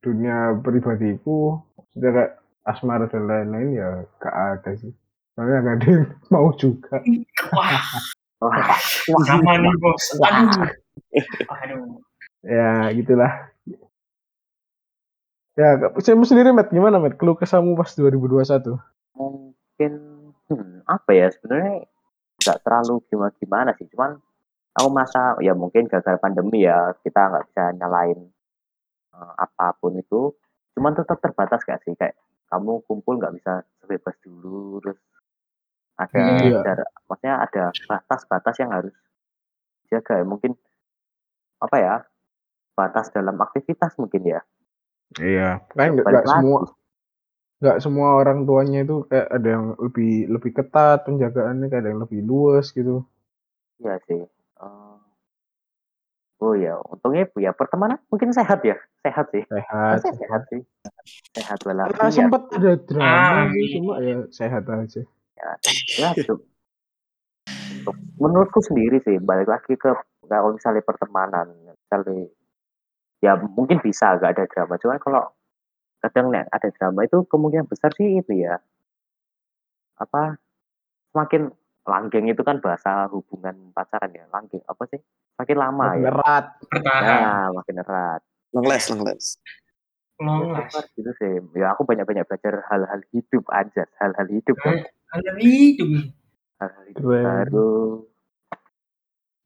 dunia pribadiku sudah kayak asmara dan lain-lain ya gak ada sih. Soalnya gak ada yang mau juga. Wah, Wah, sama nih bos. Aduh. Aduh. Ya gitulah. Ya, saya sendiri, Matt, gimana, Matt? Keluh kesahmu pas 2021? mungkin hmm, apa ya sebenarnya nggak terlalu gimana gimana sih cuman aku masa ya mungkin gagal pandemi ya kita nggak bisa nyalain eh, apa pun itu cuman tetap terbatas gak sih kayak kamu kumpul nggak bisa sebebas dulu terus ada Iya. jarak maksudnya ada batas-batas yang harus jaga ya mungkin apa ya batas dalam aktivitas mungkin ya Iya, kan nggak semua nggak semua orang tuanya itu kayak ada yang lebih lebih ketat penjagaannya, kayak ada yang lebih luas gitu. Iya sih. Eh, oh ya, untungnya ya pertemanan mungkin sehat ya, sehat sih. Sehat. Saya sehat sih, sehat Karena walafiat. sempat ada drama Amin. sih, cuma ya sehat aja. Ya. Untuk menurutku sendiri sih, balik lagi ke kalau misalnya pertemanan, misalnya ya mungkin bisa gak ada drama. Cuman kalau kadang nih ada drama itu kemungkinan besar sih itu ya apa semakin langgeng itu kan bahasa hubungan pacaran ya langgeng apa sih makin lama Makin ya erat. Nah makin erat long last. Long Ya, super gitu sih. Ya aku banyak-banyak belajar hal-hal hidup aja, hal-hal hidup kan, Hal-hal hidup Keren. baru.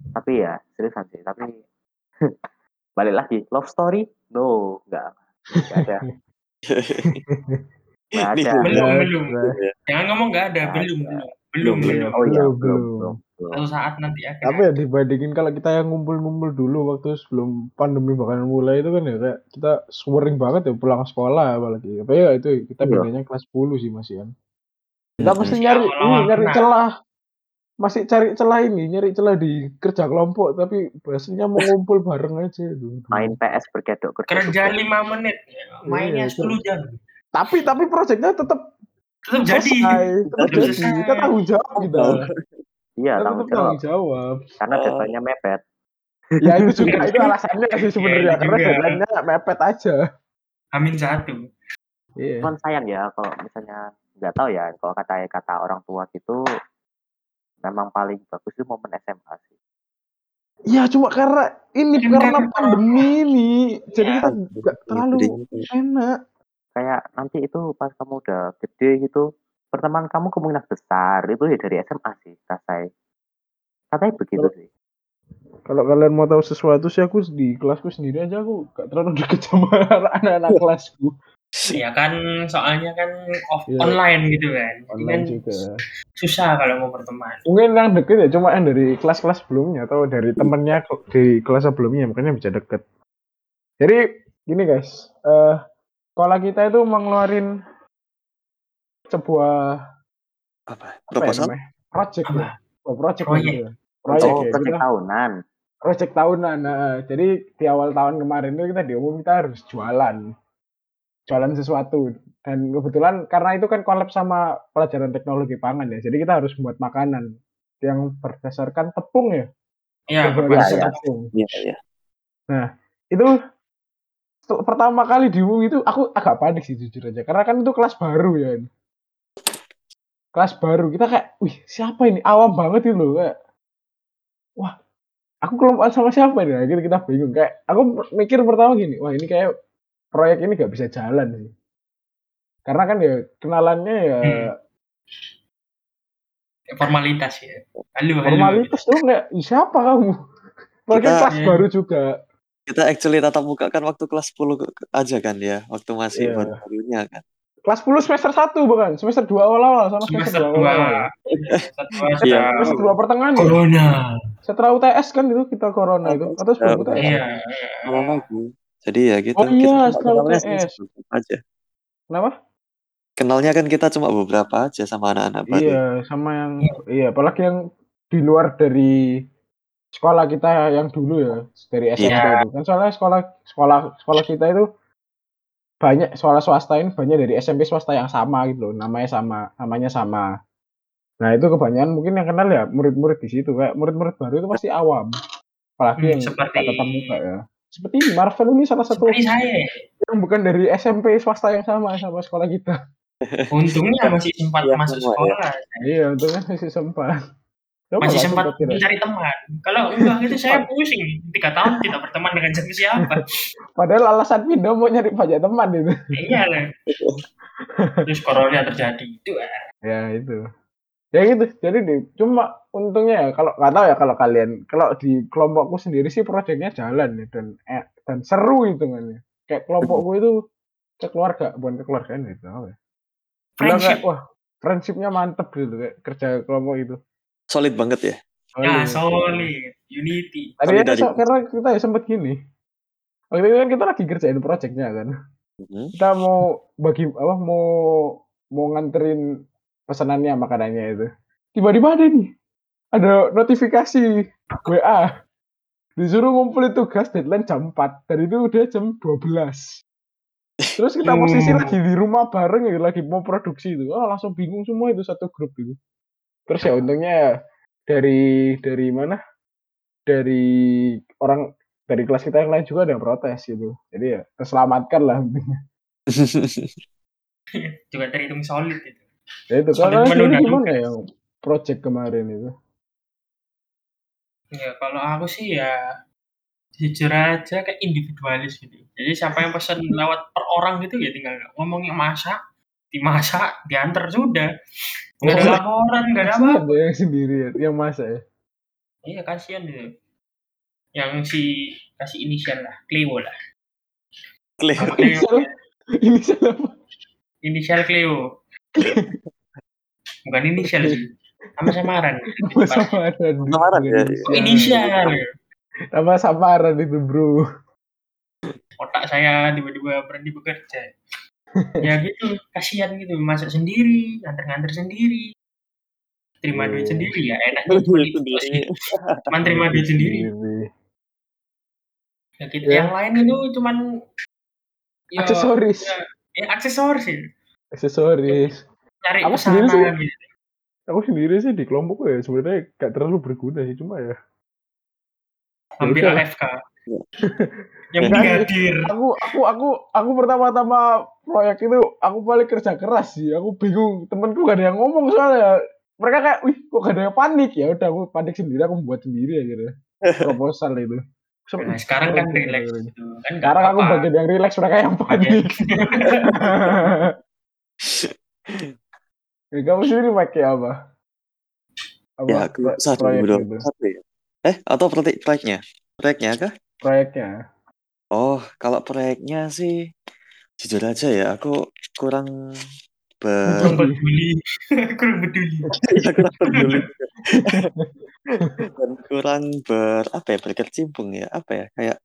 Tapi ya seriusan sih, tapi balik lagi love story, no, enggak, enggak ada, enggak. Belum, belum. Jangan ngomong nggak ada. Belum, belum. Belum. Oh iya, Belum. Suatu saat nanti akan Tapi ya dibandingin kalau kita yang ngumpul-ngumpul dulu waktu sebelum pandemi bahkan mulai itu kan ya kayak kita sering banget ya pulang sekolah apalagi. Apa ya itu kita Iya. bedanya kelas 10 sih masih kan. Pasti Ya, nyari ini, nyari celah. Masih cari celah ini, nyari celah di kerja kelompok tapi bahasanya mau ngumpul bareng aja itu. Main PS berkedok kerja lima menit. ya. Mainnya Iya, 10 jam. Tapi tapi proyeknya tetap Tetap jadi. tetap jadi. Kita tanggung jawab kita. Iya, tanggung tetap jawab. tanggung jawab. Karena Oh. deadline-nya mepet. Ya itu juga itu alasannya sih sebenarnya itu karena deadline-nya mepet aja. Amin satu. Iya. Cuman sayang ya kalau misalnya nggak tahu ya, kalau kata kata orang tua gitu, memang paling bagus itu momen SMA sih. Iya cuma karena ini karena pandemi ini, jadi Iya. kita nggak terlalu enak. Kayak nanti itu pas kamu udah gede gitu, pertemanan kamu kemungkinan besar itu ya dari SMA sih, rasanya. Katanya begitu Kalau- sih. Kalau kalian mau tahu sesuatu sih aku di kelasku sendiri aja aku gak terlalu deket sama anak-anak kelasku. Ya kan soalnya kan off Iya. online gitu kan. Jadi Online kan juga. susah kalau mau berteman. Mungkin yang deket ya cuma yang dari kelas-kelas sebelumnya atau dari temennya di kelas sebelumnya makanya bisa deket. Jadi gini guys, eh sekolah kita itu mengeluarin sebuah Apa? apa ya Proposal? namanya? Project Apa? ya. Oh, project Proyek. gitu ya. Proyek Oh, ya. proyek Kita- tahunan. project tahunan. Nah, jadi di awal tahun kemarin itu kita diumum kita harus jualan, jualan sesuatu. Dan kebetulan karena itu kan collab sama pelajaran teknologi pangan ya, jadi kita harus buat makanan. yang berdasarkan tepung ya. Iya, Berdasarkan tepung. Iya, iya. Itu tuh, pertama kali di UI itu aku agak panik sih jujur aja karena kan itu kelas baru ya. Kelas baru kita kayak, wih siapa ini awam banget itu loh kayak, wah aku kelompokan sama siapa ini? Akhirnya kita bingung kayak, aku mikir pertama gini, wah ini kayak proyek ini gak bisa jalan sih. Karena kan ya kenalannya ya Hmm. Formalitas ya. Halo, halo. formalitas tuh "Ih, siapa kamu? Apalagi Kita- kelas Iya. baru juga. Kita actually tatap muka kan waktu kelas 10 ke- ke- aja kan ya, waktu masih Iya. baru-barunya kan. Kelas 10 semester 1 bukan? Semester 2 awal-awal sama semester, Semester 2 dua. awal-awal. Semester dua Iya. sudah Semester 2 pertengahan ya? Corona. Setelah UTS kan itu kita corona itu atau sebelum Ya, UTS? Iya. Kalau lagi. Jadi ya gitu. Oh iya, kita kenalnya aja. Kenapa? Kenalnya kan kita cuma beberapa aja sama anak-anak baru. Iya, sama yang iya, apalagi yang di luar dari sekolah kita yang dulu ya, dari SMP Iya. itu. Kan soalnya sekolah sekolah sekolah kita itu banyak sekolah swasta ini banyak dari SMP swasta yang sama gitu loh, namanya sama, namanya sama. Nah, itu kebanyakan mungkin yang kenal ya murid-murid di situ kayak murid-murid baru itu pasti awam. Apalagi Hmm, yang seperti- tatap muka ya. Seperti ini, Marvel ini salah satu Seperti saya. yang bukan dari SMP swasta yang sama sama sekolah kita. Untungnya masih sempat Iya, masuk semua ya. sekolah. Iya, untungnya masih sempat. Coba Masih sempat kira-kira. mencari teman. Kalau enggak itu saya pusing. Tiga tahun tidak berteman dengan siapa siapa. Padahal alasan pindah mau nyari banyak teman itu. iya lah. Terus corona terjadi. Itu ah. Ya itu. Ya gitu. Jadi di, cuma untungnya ya kalau nggak tahu ya kalau kalian kalau di kelompokku sendiri sih proyeknya jalan ya dan eh, dan seru hitungannya. Kayak kelompokku itu kekeluarga bukan kekeluargaan gitu. apa ya. Friendship. kayak, wah friendshipnya mantep gitu kayak kerja kelompok itu. Solid banget ya. Ya, Solid. solid. Unity. Tadi ya, Solidaritas. so- karena kita ya sempet gini. Waktu itu kan kita lagi kerjain proyeknya kan. Mhm. Kita mau bagi apa mau mau nganterin pesanannya makanannya itu. Tiba-tiba ada nih. Ada notifikasi WA. Disuruh ngumpulin tugas deadline jam 4 dan itu udah jam 12. Terus kita posisi Hmm. lagi di rumah bareng ya, lagi mau produksi itu. Oh, langsung bingung semua itu satu grup itu. Terus ya untungnya ya dari dari mana? Dari orang dari kelas kita yang lain juga ada yang protes gitu. Jadi ya terselamatkan lah. Juga terhitung solid itu. Ya itu sendiri menunda gimana yang project kemarin itu? Ya kalau aku sih ya jujur aja kayak individualis gitu. Jadi siapa yang pesan lewat per orang gitu ya tinggal ngomongnya masak, dimasak, diantar sudah. Nggak ada Oh. laporan, nggak ada apa. Ya yang sendiri ya, yang masa ya. Iya kasihan gitu. Yang si kasih inisial lah, Cleo lah. Cleo, Inisial, inisial apa? inisial Cleo. Bukan inisial sih, sama samaran. Nama samaran. Samaran ya, Oh, inisial. Nama samaran itu bro. Otak saya tiba-tiba berhenti bekerja. ya gitu, kasihan gitu, masak sendiri, nganter-nganter sendiri. Terima duit Oh. sendiri ya, enaknya cuma itu sih. Cuman terima duit sendiri. Ya gitu. Ya. Yang lain itu cuman ya, Aksesoris. ya, ya aksesoris. Aksesoris. Cari Aku sendiri sih. gitu. Aku sendiri sih di kelompokku ya sebenarnya gak terlalu berguna sih cuma ya. Hampir udah lah. AFK. Yang penting hadir. Aku aku aku aku pertama-tama proyek itu aku paling kerja keras sih. Aku bingung temanku gak ada yang ngomong soalnya mereka kayak, wih kok gak ada yang panik ya udah aku panik sendiri aku buat sendiri aja proposal itu. So, Nah, sekarang kan relax gitu. Kan Sekarang aku apa-apa. bagian yang relax mereka yang panik. Ya, kamu sendiri pakai apa? Apa Ya, saat proyek 2021 itu? ya. Eh, atau proyek proyeknya? Proyeknya kah? Proyeknya. Oh, kalau proyeknya sih jujur aja ya, aku kurang Kurang ber peduli. Kurang peduli. ya, kurang peduli. Dan kurang ber apa ya berkecimpung ya apa ya kayak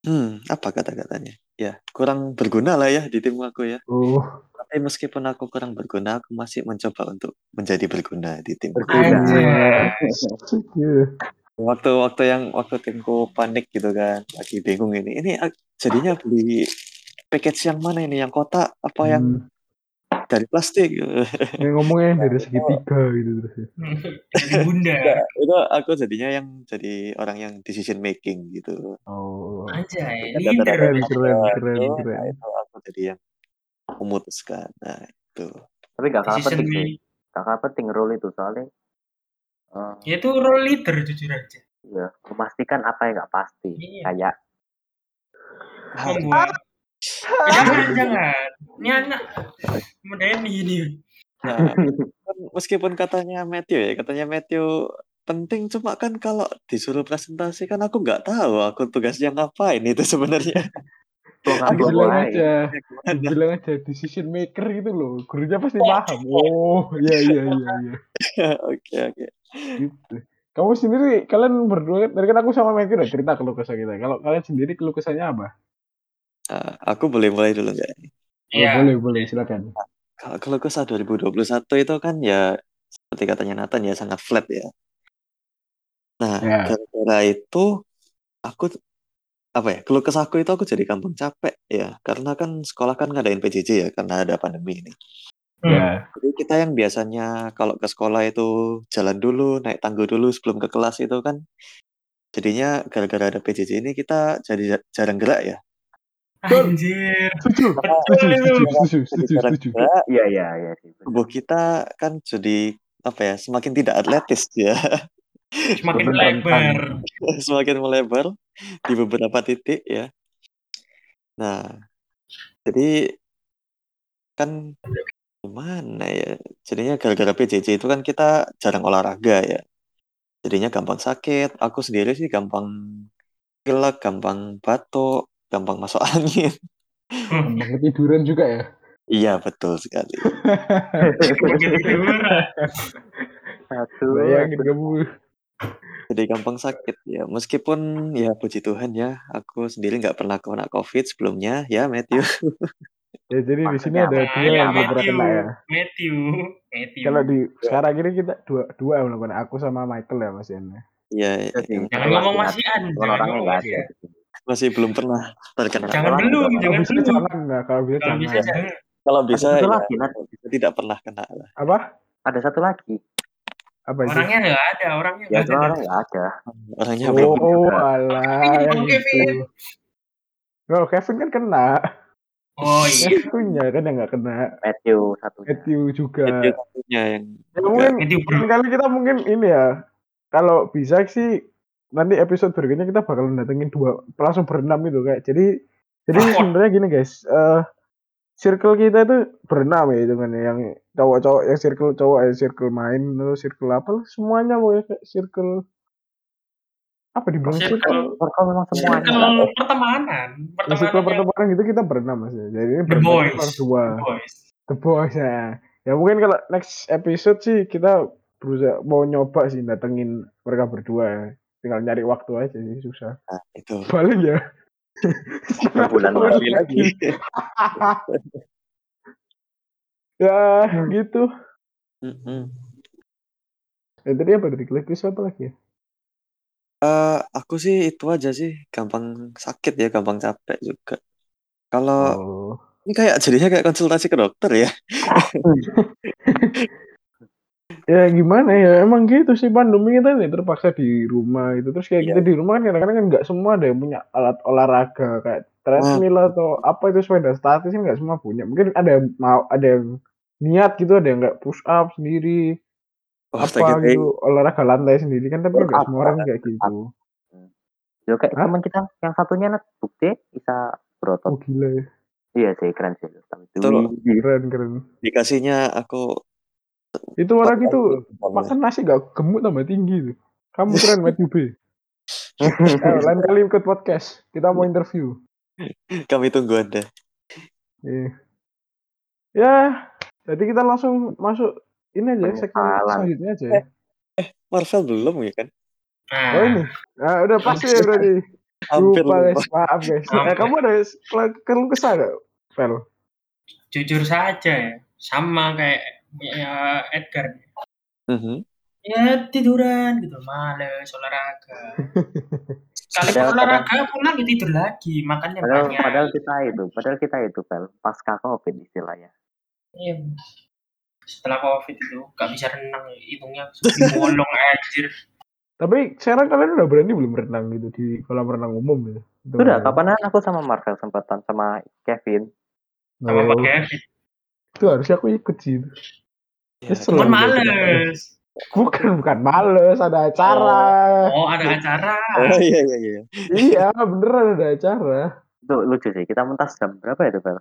hmm apa kata-katanya ya kurang berguna lah ya di tim aku ya Oh, tapi meskipun aku kurang berguna aku masih mencoba untuk menjadi berguna di tim berguna. Aja. Iya. waktu waktu yang waktu timku panik gitu kan lagi bingung ini ini ah, jadinya beli package yang mana ini yang kotak apa yang Hmm. Dari plastik. Yang ngomongnya dari segitiga gitu terus. Dari bunda. Enggak, itu aku jadinya yang jadi orang yang decision making gitu. Oh. Anjay, Keren, keren, keren, itu, keren. Nah, itu aku jadi yang memutuskan. Nah, itu. Tapi gak kalah penting sih. making. Gak kalah penting role itu soalnya. eh, Ya itu role leader jujur aja. ya, memastikan apa yang gak pasti. Iya. Kayak Membuat. Jangan, jangan. Ini anak Mendeni ini. Nah, kan meskipun katanya Matthew ya, katanya Matthew penting cuma kan kalau disuruh presentasi kan aku nggak tahu aku tugasnya ngapain itu sebenarnya. tuang Bilang aja, bilang aja decision maker gitu loh. Gurunya pasti paham. Oh, iya iya iya iya. Oke oke. Gitu. Kamu sendiri, kalian berdua, tadi kan aku sama Matthew udah cerita keluh kesah kita. Kalau kalian sendiri keluh kesahnya apa? Nah, aku boleh mulai dulu nggak? Oh, Iya. boleh, boleh, silakan. Kalau kalau kesah 2021 itu kan ya seperti katanya Nathan ya sangat flat ya. Nah, Ya. gara-gara itu aku apa ya? Keluh kesahku itu aku jadi gampang capek ya, karena kan sekolah kan ngadain PJJ ya karena ada pandemi ini. Hmm. Ya. Jadi kita yang biasanya kalau ke sekolah itu jalan dulu, naik tangga dulu sebelum ke kelas itu kan jadinya gara-gara ada PJJ ini kita jadi ja- jarang gerak ya. Anjir. Setuju, setuju, setuju, setuju, Iya iya iya tubuh kita kan jadi apa ya, semakin tidak atletis ya. Semakin Bener, lebar. semakin melebar di beberapa titik ya. Nah, jadi kan gimana ya? Jadinya gara-gara PJJ itu kan kita jarang olahraga ya. Jadinya gampang sakit. Aku sendiri sih gampang pilek, gampang batuk, gampang masuk angin. Gampang ketiduran juga ya. Iya, betul sekali. Aduh, Bayangin kamu. Jadi gampang sakit ya. Meskipun ya puji Tuhan ya, aku sendiri nggak pernah kena COVID sebelumnya ya, Matthew. Ya jadi di sini ada apa? dua Ya, yang kena ya. Matthew. Matthew. Kalau di sekarang ini kita dua dua yang kena. Aku sama Michael ya Mas Ian. Iya, Iya Jangan ngomong Mas Ian. Jangan ngomong nggak Mas ada. Masih belum pernah terkena. Jangan. Kalau Jangan bisa belum. jangan nggak. Kalau bisa Kalau bisa jangan. jangan. Kalau Ada bisa satu ya, lagi, tidak pernah kena lah. Apa? Ada satu lagi. Apa itu? Orangnya nggak ada. Orangnya Ya nggak cuma ada. orang nggak ada. Orangnya Oh, belum. oh alah, Kevin, itu. Kevin. Kan kena. Oh iya. Kevin kan yang nggak kena. Matthew satunya. Matthew juga. Matthew satunya yang Ya mungkin Matthew kali kita mungkin ini ya. Kalau bisa sih nanti episode berikutnya kita bakalan datengin dua langsung berenam itu kayak. Jadi jadi Wah. sebenarnya gini guys. eh circle kita itu berenam ya itu kan yang cowok-cowok yang circle cowok ya circle main terus circle apa semuanya pokoknya kayak circle apa dibilang Circle. circle Circle memang semuanya. Circle lah. pertemanan. Ya, circle Pertemanan yang pertemanan gitu kita berenam mas ya. Jadi ini The berenam dua. boys. The Boys ya. Ya mungkin kalau next episode sih kita berusaha mau nyoba sih datengin mereka berdua ya. Tinggal nyari waktu aja sih susah. nah, itu. Balik ya. Bulan Kembali lagi. ya gitu. Mm-mm. Ya, tadi apa tadi? Kelekis apa lagi ya? Eh, aku sih itu aja sih, gampang sakit ya, gampang capek juga. Kalau Oh. ini kayak jadinya kayak konsultasi ke dokter ya. Ya gimana ya? Emang gitu sih pandemi kita nih terpaksa di rumah itu terus kayak Iya. kita di rumah kan kadang-kadang kan nggak semua ada yang punya alat olahraga kayak treadmill atau apa itu sepeda statis kan nggak semua punya. Mungkin ada yang mau ada yang niat gitu ada yang nggak push up sendiri Oh, apa sakit, eh. gitu olahraga lantai sendiri kan tapi kan nggak semua orang kayak gitu. Yo kayak Hah? teman kita yang satunya Nat bukti bisa berotot. oh gila ya. Iya sih keren sih. Tapi keren keren. Dikasihnya aku itu orang itu makan nasi gak gemuk tambah tinggi tuh kamu keren Matthew B Ayo, lain kali ikut podcast kita mau interview Kami tunggu Anda. Iya. Ya, jadi kita langsung masuk ini aja segmen Penyesalan. selanjutnya aja. ya. Marvel belum ya kan? Nah, Oh ini, nah, udah pasti ya berarti. Hampir Lupa guys, maaf guys. Eh, Hampir. kamu ada kelu- keluh kesah gak, Fel? jujur saja ya, sama kayak ya, Edgar. Mhm. Ya tiduran gitu, males olahraga. Kali Padahal- olahraga pulang ya tidur lagi, makannya Padahal, banyak. padahal kita itu, padahal kita itu Pel, pasca covid istilahnya. Iya. Setelah covid itu gak bisa renang hitungnya bolong anjir. Tapi sekarang kalian udah berani belum renang gitu di kolam renang umum ya? Itu Sudah, kan? kapanan aku sama Marvel sempatan sama Kevin. Sama Oh, Pak Kevin. itu harusnya aku ikut sih. Ya. Cuman males. Bukan, bukan males, ada acara. Oh ada acara. Oh iya iya iya. iya, beneran ada acara. Itu lucu sih. Kita mentas jam berapa ya itu, Bel?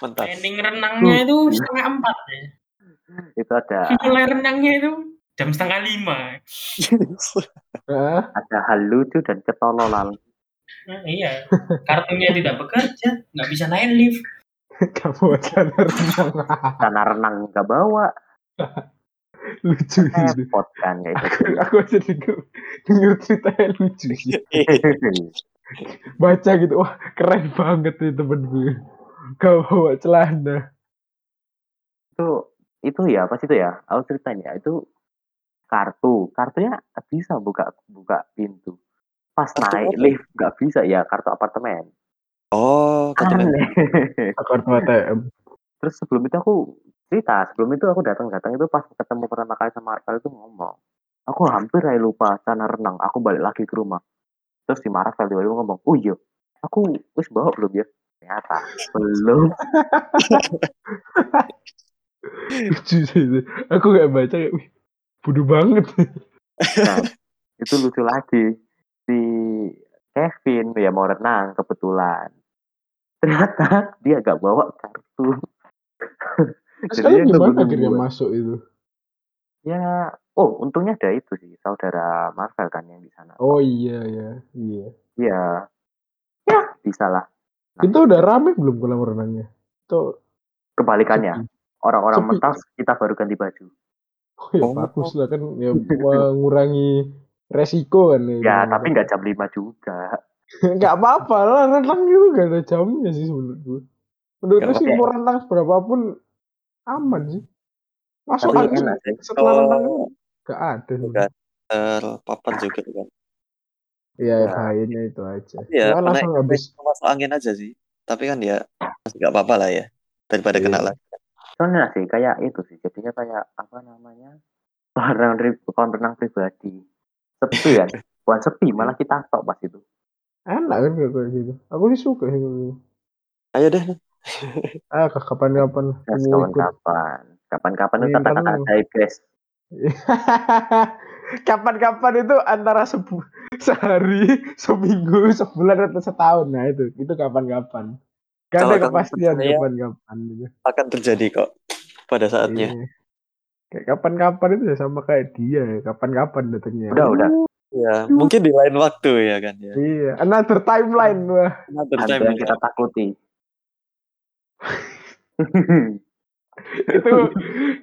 Mantap. Ending renangnya itu setengah empat ya. Itu ada Mulai renangnya itu jam setengah lima. Heeh. ada hal lucu dan ketololan. Nah, iya. Kartunya tidak bekerja, nggak bisa naik lift. Kamu acara renang. Karena renang nggak bawa, lucu repot kan kayak gitu. aku aja denger, denger ceritanya lucu. Baca gitu, wah keren banget nih temen gue. Kau bawa celana. itu itu ya apa sih itu ya? Aku ceritain ya itu kartu, kartunya bisa buka buka pintu. Pas Kartu naik apa? lift nggak bisa ya kartu apartemen. Oh, kartu Aneh. Kartu ATM. Terus sebelum itu aku cerita, sebelum itu aku datang-datang itu pas ketemu pertama kali sama Marvel itu ngomong, aku hampir aja lupa cara renang, aku balik lagi ke rumah. Terus si Marvel tiba-tiba ngomong, oh iya, aku wis bawa belum ya? Ternyata belum. Aku gak baca kayak, wih, bodoh banget. Nah, itu lucu lagi. Si Kevin ya mau renang kebetulan. Ternyata dia gak bawa kartu. Terus Jadi gimana akhirnya masuk itu? Ya, oh untungnya ada itu sih saudara Marvel kan yang di sana. Oh iya, iya, iya. Iya, ya bisa lah. Itu udah rame belum kolam renangnya? Itu Kebalikannya, orang-orang mentas kita baru ganti baju. Oh, ya Oh. bagus lah kan ya mengurangi resiko kan ya. Ya, tapi nggak jam 5 juga. nggak apa-apa lah renang itu gak ada jamnya sih menurut gue. Menurut gue Nggak sih apa-apa. mau renang berapapun aman sih. Masuk Tapi angin enak sih. setelah Oh. renang itu gak ada. Enggak. terpapar juga kan. Iya Ya. bahayanya itu aja. Iya, Cuma karena langsung habis masuk angin aja sih. Tapi kan ya masih nggak apa-apa lah ya daripada kena Iya. lagi. Soalnya sih kayak itu sih, jadinya kayak apa namanya? Renang bukan renang pribadi. Sepi kan? Bukan sepi, malah kita tok pas itu. enak kan kayak gitu. Aku sih suka sih gitu. Ayo deh. Ah kapan-kapan kapan-kapan. Kapan-kapan itu kata-kata kan- ajaib guys. Kapan-kapan itu antara sebu sehari, seminggu, sebulan atau setahun. Nah itu, itu kapan-kapan. Gak ada kepastian percaya- kapan-kapan gitu. Akan terjadi kok pada saatnya. Iya. Kayak kapan-kapan itu ya sama kayak dia ya. Kapan-kapan datangnya. Udah, udah. Ya, mungkin di lain waktu ya kan ya. Iya, another timeline wah. Another Ada time yang ya. kita takuti. itu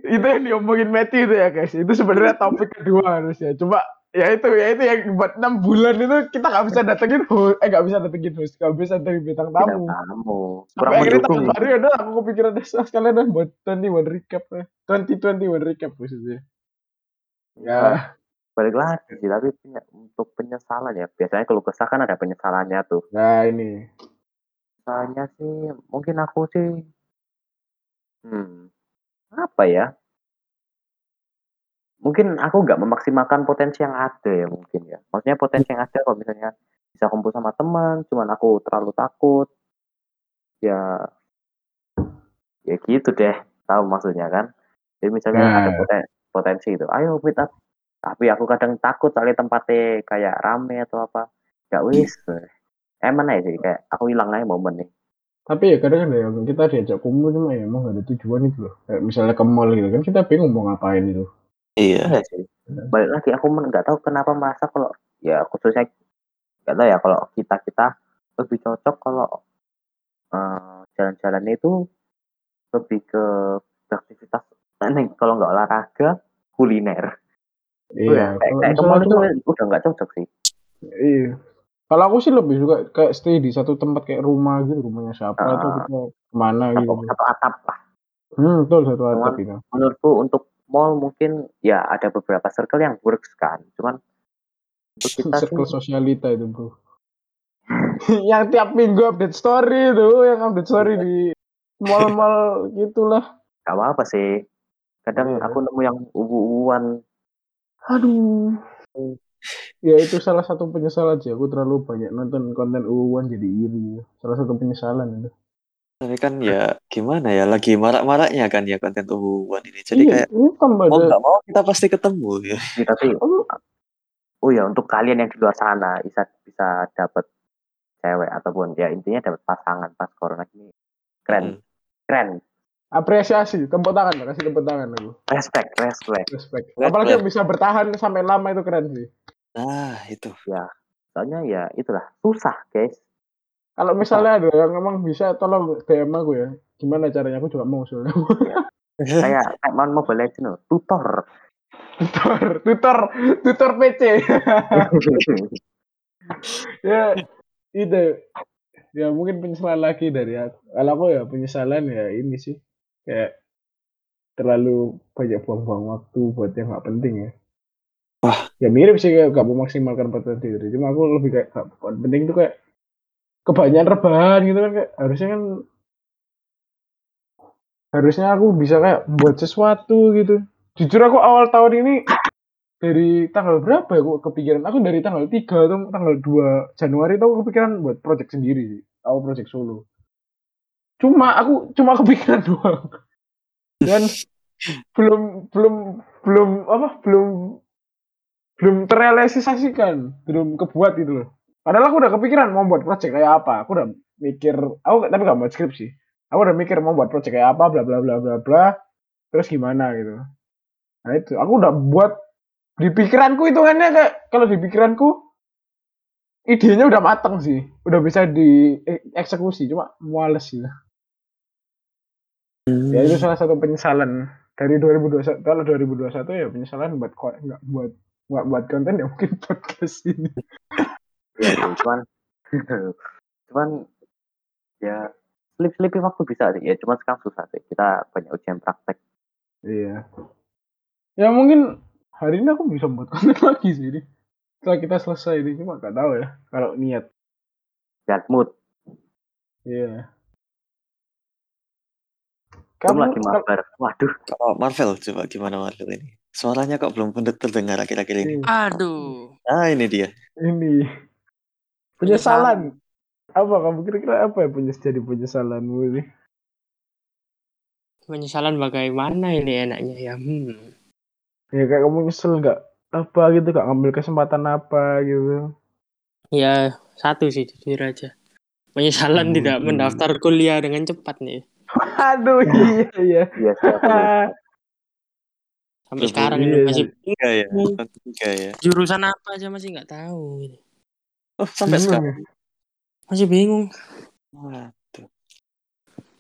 itu yang diomongin Matthew itu ya guys. Itu sebenarnya topik kedua harusnya. Coba ya itu ya itu yang buat enam bulan itu kita nggak bisa datengin host, eh nggak bisa datengin host, nggak bisa datengin bintang tamu. kamu. Sampai Kurang akhirnya mendukung. tahun baru ya udah aku kepikiran deh "Ah, sekalian dah buat 21 recap ya. 2021 recap maksudnya. Ya, Balik lagi sih, tapi punya- untuk penyesalan ya. Biasanya kalau kesah kan ada penyesalannya tuh. nah ini. Soalnya sih, mungkin aku sih, hmm, apa ya? Mungkin aku nggak memaksimalkan potensi yang ada ya mungkin ya. Maksudnya potensi yang ada kalau misalnya bisa kumpul sama teman, cuman aku terlalu takut. Ya, ya gitu deh. Tahu maksudnya kan? Jadi misalnya Nah. ada poten- potensi itu, ayo meet up. Tapi aku kadang takut soalnya tempatnya kayak rame atau apa. Ya wis. Emang aja sih kayak aku hilang aja momen nih. Tapi ya kadang ada yang kita diajak kumpul cuma ya emang gak ada tujuan itu loh. Kayak misalnya ke mall gitu kan kita bingung mau ngapain itu. Iya. Iya sih. Balik lagi aku men- nggak tahu kenapa merasa kalau ya khususnya nggak tahu ya kalau kita kita lebih cocok kalau eh, jalan-jalan itu lebih ke aktivitas nih kalau nggak olahraga kuliner. Itu Iya, ya, kayak, kalau kayak ke misalnya mall itu cuma- udah nggak cocok sih. Iya. Kalau aku sih lebih suka kayak stay di satu tempat kayak rumah gitu, rumahnya siapa atau Ah. kita ke mana Satu, gitu. satu atap lah. Hmm, betul satu atap Cuman- itu. Menurutku untuk mall mungkin ya ada beberapa circle yang works kan. Cuman untuk kita sih Circle sosialita itu bro. yang tiap minggu update story tuh, yang update story di mal-mal gitulah Gak apa-apa sih. Kadang Iya. aku nemu yang ubu-ubuan. aduh ya itu salah satu penyesalan sih aku terlalu banyak nonton konten uwan jadi iri salah satu penyesalan itu Tapi kan ya gimana ya lagi marak-maraknya kan ya konten tubuhan ini. Jadi iya kayak kan mau nggak mau kita pasti ketemu ya. Gitu sih. Oh. Oh ya, untuk kalian yang di luar sana bisa bisa dapat cewek ataupun ya intinya dapat pasangan pas corona ini. Keren, Hmm. keren. apresiasi tepuk tangan kasih tepuk tangan aku Respect, respect. respect apalagi yang bisa bertahan sampai lama itu keren sih Nah itu. Soalnya ya itulah susah, guys. Kalau misalnya ada yang memang bisa tolong DM aku ya. Gimana caranya? Aku juga mau soalnya. Kayak kayak main Mobile Legends loh, tutor. tutor tutor tutor PC ya itu. Ya mungkin penyesalan lagi dari aku kalau aku ya penyesalan ya ini sih. Kayak terlalu banyak buang-buang waktu buat yang nggak penting ya. Wah. ya mirip sih kayak gak memaksimalkan potensi diri. Cuma aku lebih kayak gak penting tuh kayak kebanyakan rebahan gitu kan kayak harusnya kan harusnya aku bisa kayak buat sesuatu gitu. Jujur aku awal tahun ini dari tanggal berapa ya aku kepikiran? Aku dari tanggal 3 atau tanggal 2 Januari tuh aku kepikiran buat project sendiri sih. Project solo. Cuma aku cuma kepikiran doang. Dan belum belum belum apa belum belum terrealisasikan belum kebuat gitu loh padahal aku udah kepikiran mau buat project kayak apa. Aku udah mikir aku tapi gak buat skripsi aku udah mikir mau buat project kayak apa bla bla bla bla bla. Terus gimana gitu. Nah itu. Aku udah buat di pikiranku hitungannya kayak kalau di pikiranku idenya udah matang sih. Udah bisa dieksekusi cuma males gitu. Ya itu salah satu penyesalan. Dari 2021 kalau 2021 ya penyesalan buat nggak buat buat konten ya mungkin podcast ini ya sih, cuman cuman ya slip slipin waktu bisa sih. Ya cuman sekarang susah sih. Kita banyak ujian praktek. Iya. Ya mungkin hari ini aku bisa buat konten lagi sih ini setelah kita selesai ini cuma nggak tahu ya kalau niat. Dan mood. Iya. Kamu lagi mabar. Waduh. Kalau Marvel coba gimana Marvel ini? Suaranya kok belum terdengar akhir-akhir ini. Aduh. Ah ini dia. ini penyesalan apa kamu kira-kira apa ya penyes jadi penyesalanmu ini Penyesalan bagaimana ini enaknya ya? Hmm. ya kayak kamu nyesel nggak apa gitu nggak ngambil kesempatan apa gitu Ya satu sih jujur aja. Penyesalan Hmm, tidak mendaftar kuliah dengan cepat nih. aduh iya iya iya siapa ya? Sampai Betul, sekarang iya. ini masih Tiga ya. Hmm. Tiga ya. jurusan apa aja masih nggak tahu. gitu. Oh sampai Bingung sekarang. ya? Masih bingung. Wah,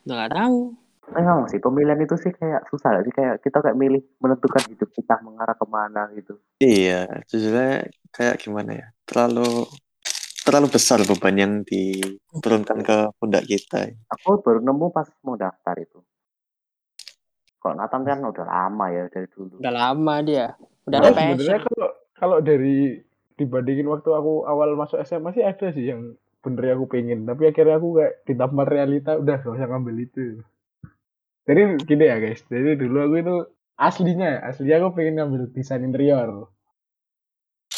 Udah nggak tahu. Memang sih pemilihan itu sih kayak susah gak sih kayak kita kayak milih menentukan hidup kita mengarah ke mana gitu. Iya, jujurnya kayak gimana ya? Terlalu terlalu besar beban yang diturunkan ke pundak kita. Aku baru nemu pas mau daftar itu. Kalau Nathan kan udah lama ya dari dulu. Udah lama dia. Udah Ya, ada sebenarnya passion. kalau kalau dari dibandingin waktu aku awal masuk SMA sih ada sih yang bener aku pengen. Tapi akhirnya aku kayak ditampar realita udah gak usah ngambil itu. Jadi gini ya guys. Jadi dulu aku itu aslinya aslinya aku pengen ngambil desain interior.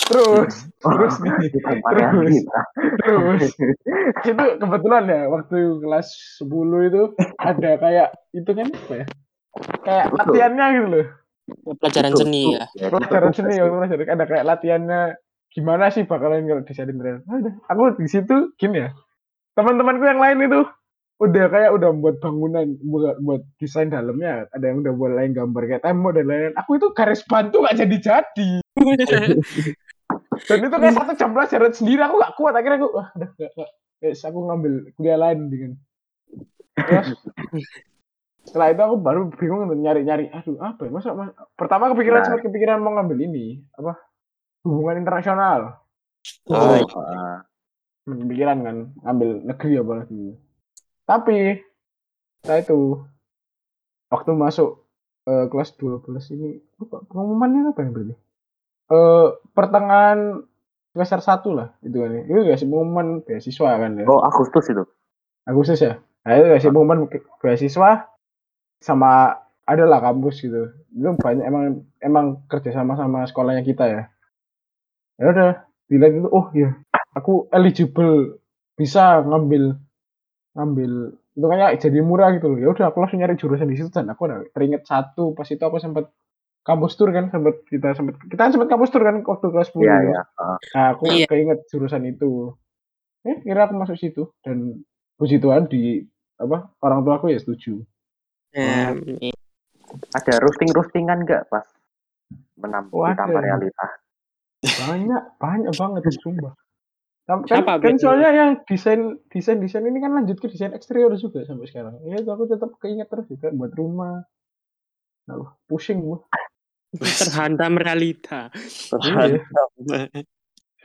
Terus terus nih terus terus. Itu kebetulan ya waktu kelas 10 itu ada kayak itu kan apa ya? Kayak Betul. latihannya gitu loh. Pelajaran seni ya. pelajaran seni ya pelajaran ada kayak latihannya gimana sih bakalan kalau desain interior Ah, aku di situ gini ya. Teman-temanku yang lain itu udah kayak udah buat bangunan buat, buat desain dalamnya. Ada yang udah buat lain gambar kayak tembok dan lain-lain. Aku itu garis bantu gak jadi jadi dan itu kayak satu jam pelajaran sendiri aku gak kuat. Akhirnya aku wah udah gak, gak. Guys, aku ngambil kuliah lain dengan terus setelah itu aku baru bingung nyari-nyari. Aduh apa ya? Masa mas- pertama kepikiran Nah. sempat kepikiran mau ngambil ini apa hubungan internasional Oh, Oh, ah. Hmm, pikiran kan ngambil negeri apalagi tapi setelah itu waktu masuk eh, kelas 12 ini lupa pengumumannya apa yang berarti eh pertengahan semester satu lah itu kan ya. itu gak sih pengumuman beasiswa kan ya oh Agustus itu. Agustus ya Nah itu kasih pengumuman ke- beasiswa sama adalah kampus gitu. Itu banyak emang emang kerja sama sama sekolahnya kita ya. Ya udah, dilihat itu oh iya, aku eligible bisa ngambil ngambil itu kayak jadi murah gitu loh. Ya udah aku langsung nyari jurusan di situ dan aku udah teringat satu pas itu aku sempat kampus tour kan sempat kita sempat kita kan sempat kampus tour kan waktu kelas 10 Iya ya. ya. heeh. Nah, aku Iya. keinget jurusan itu. Eh, kira aku masuk situ dan puji Tuhan di apa orang tua aku ya setuju. Ya, Ada roasting roastingan nggak pas menam Oh, ada. ditambah realita? Banyak, banyak banget sumpah. Kan, Siapa kan berarti? soalnya yang desain desain desain ini kan lanjut ke desain eksterior juga sampai sekarang. Ya itu aku tetap keinget terus juga buat rumah. Nah, pusing gua. terhantam realita. Iya. Terhantam.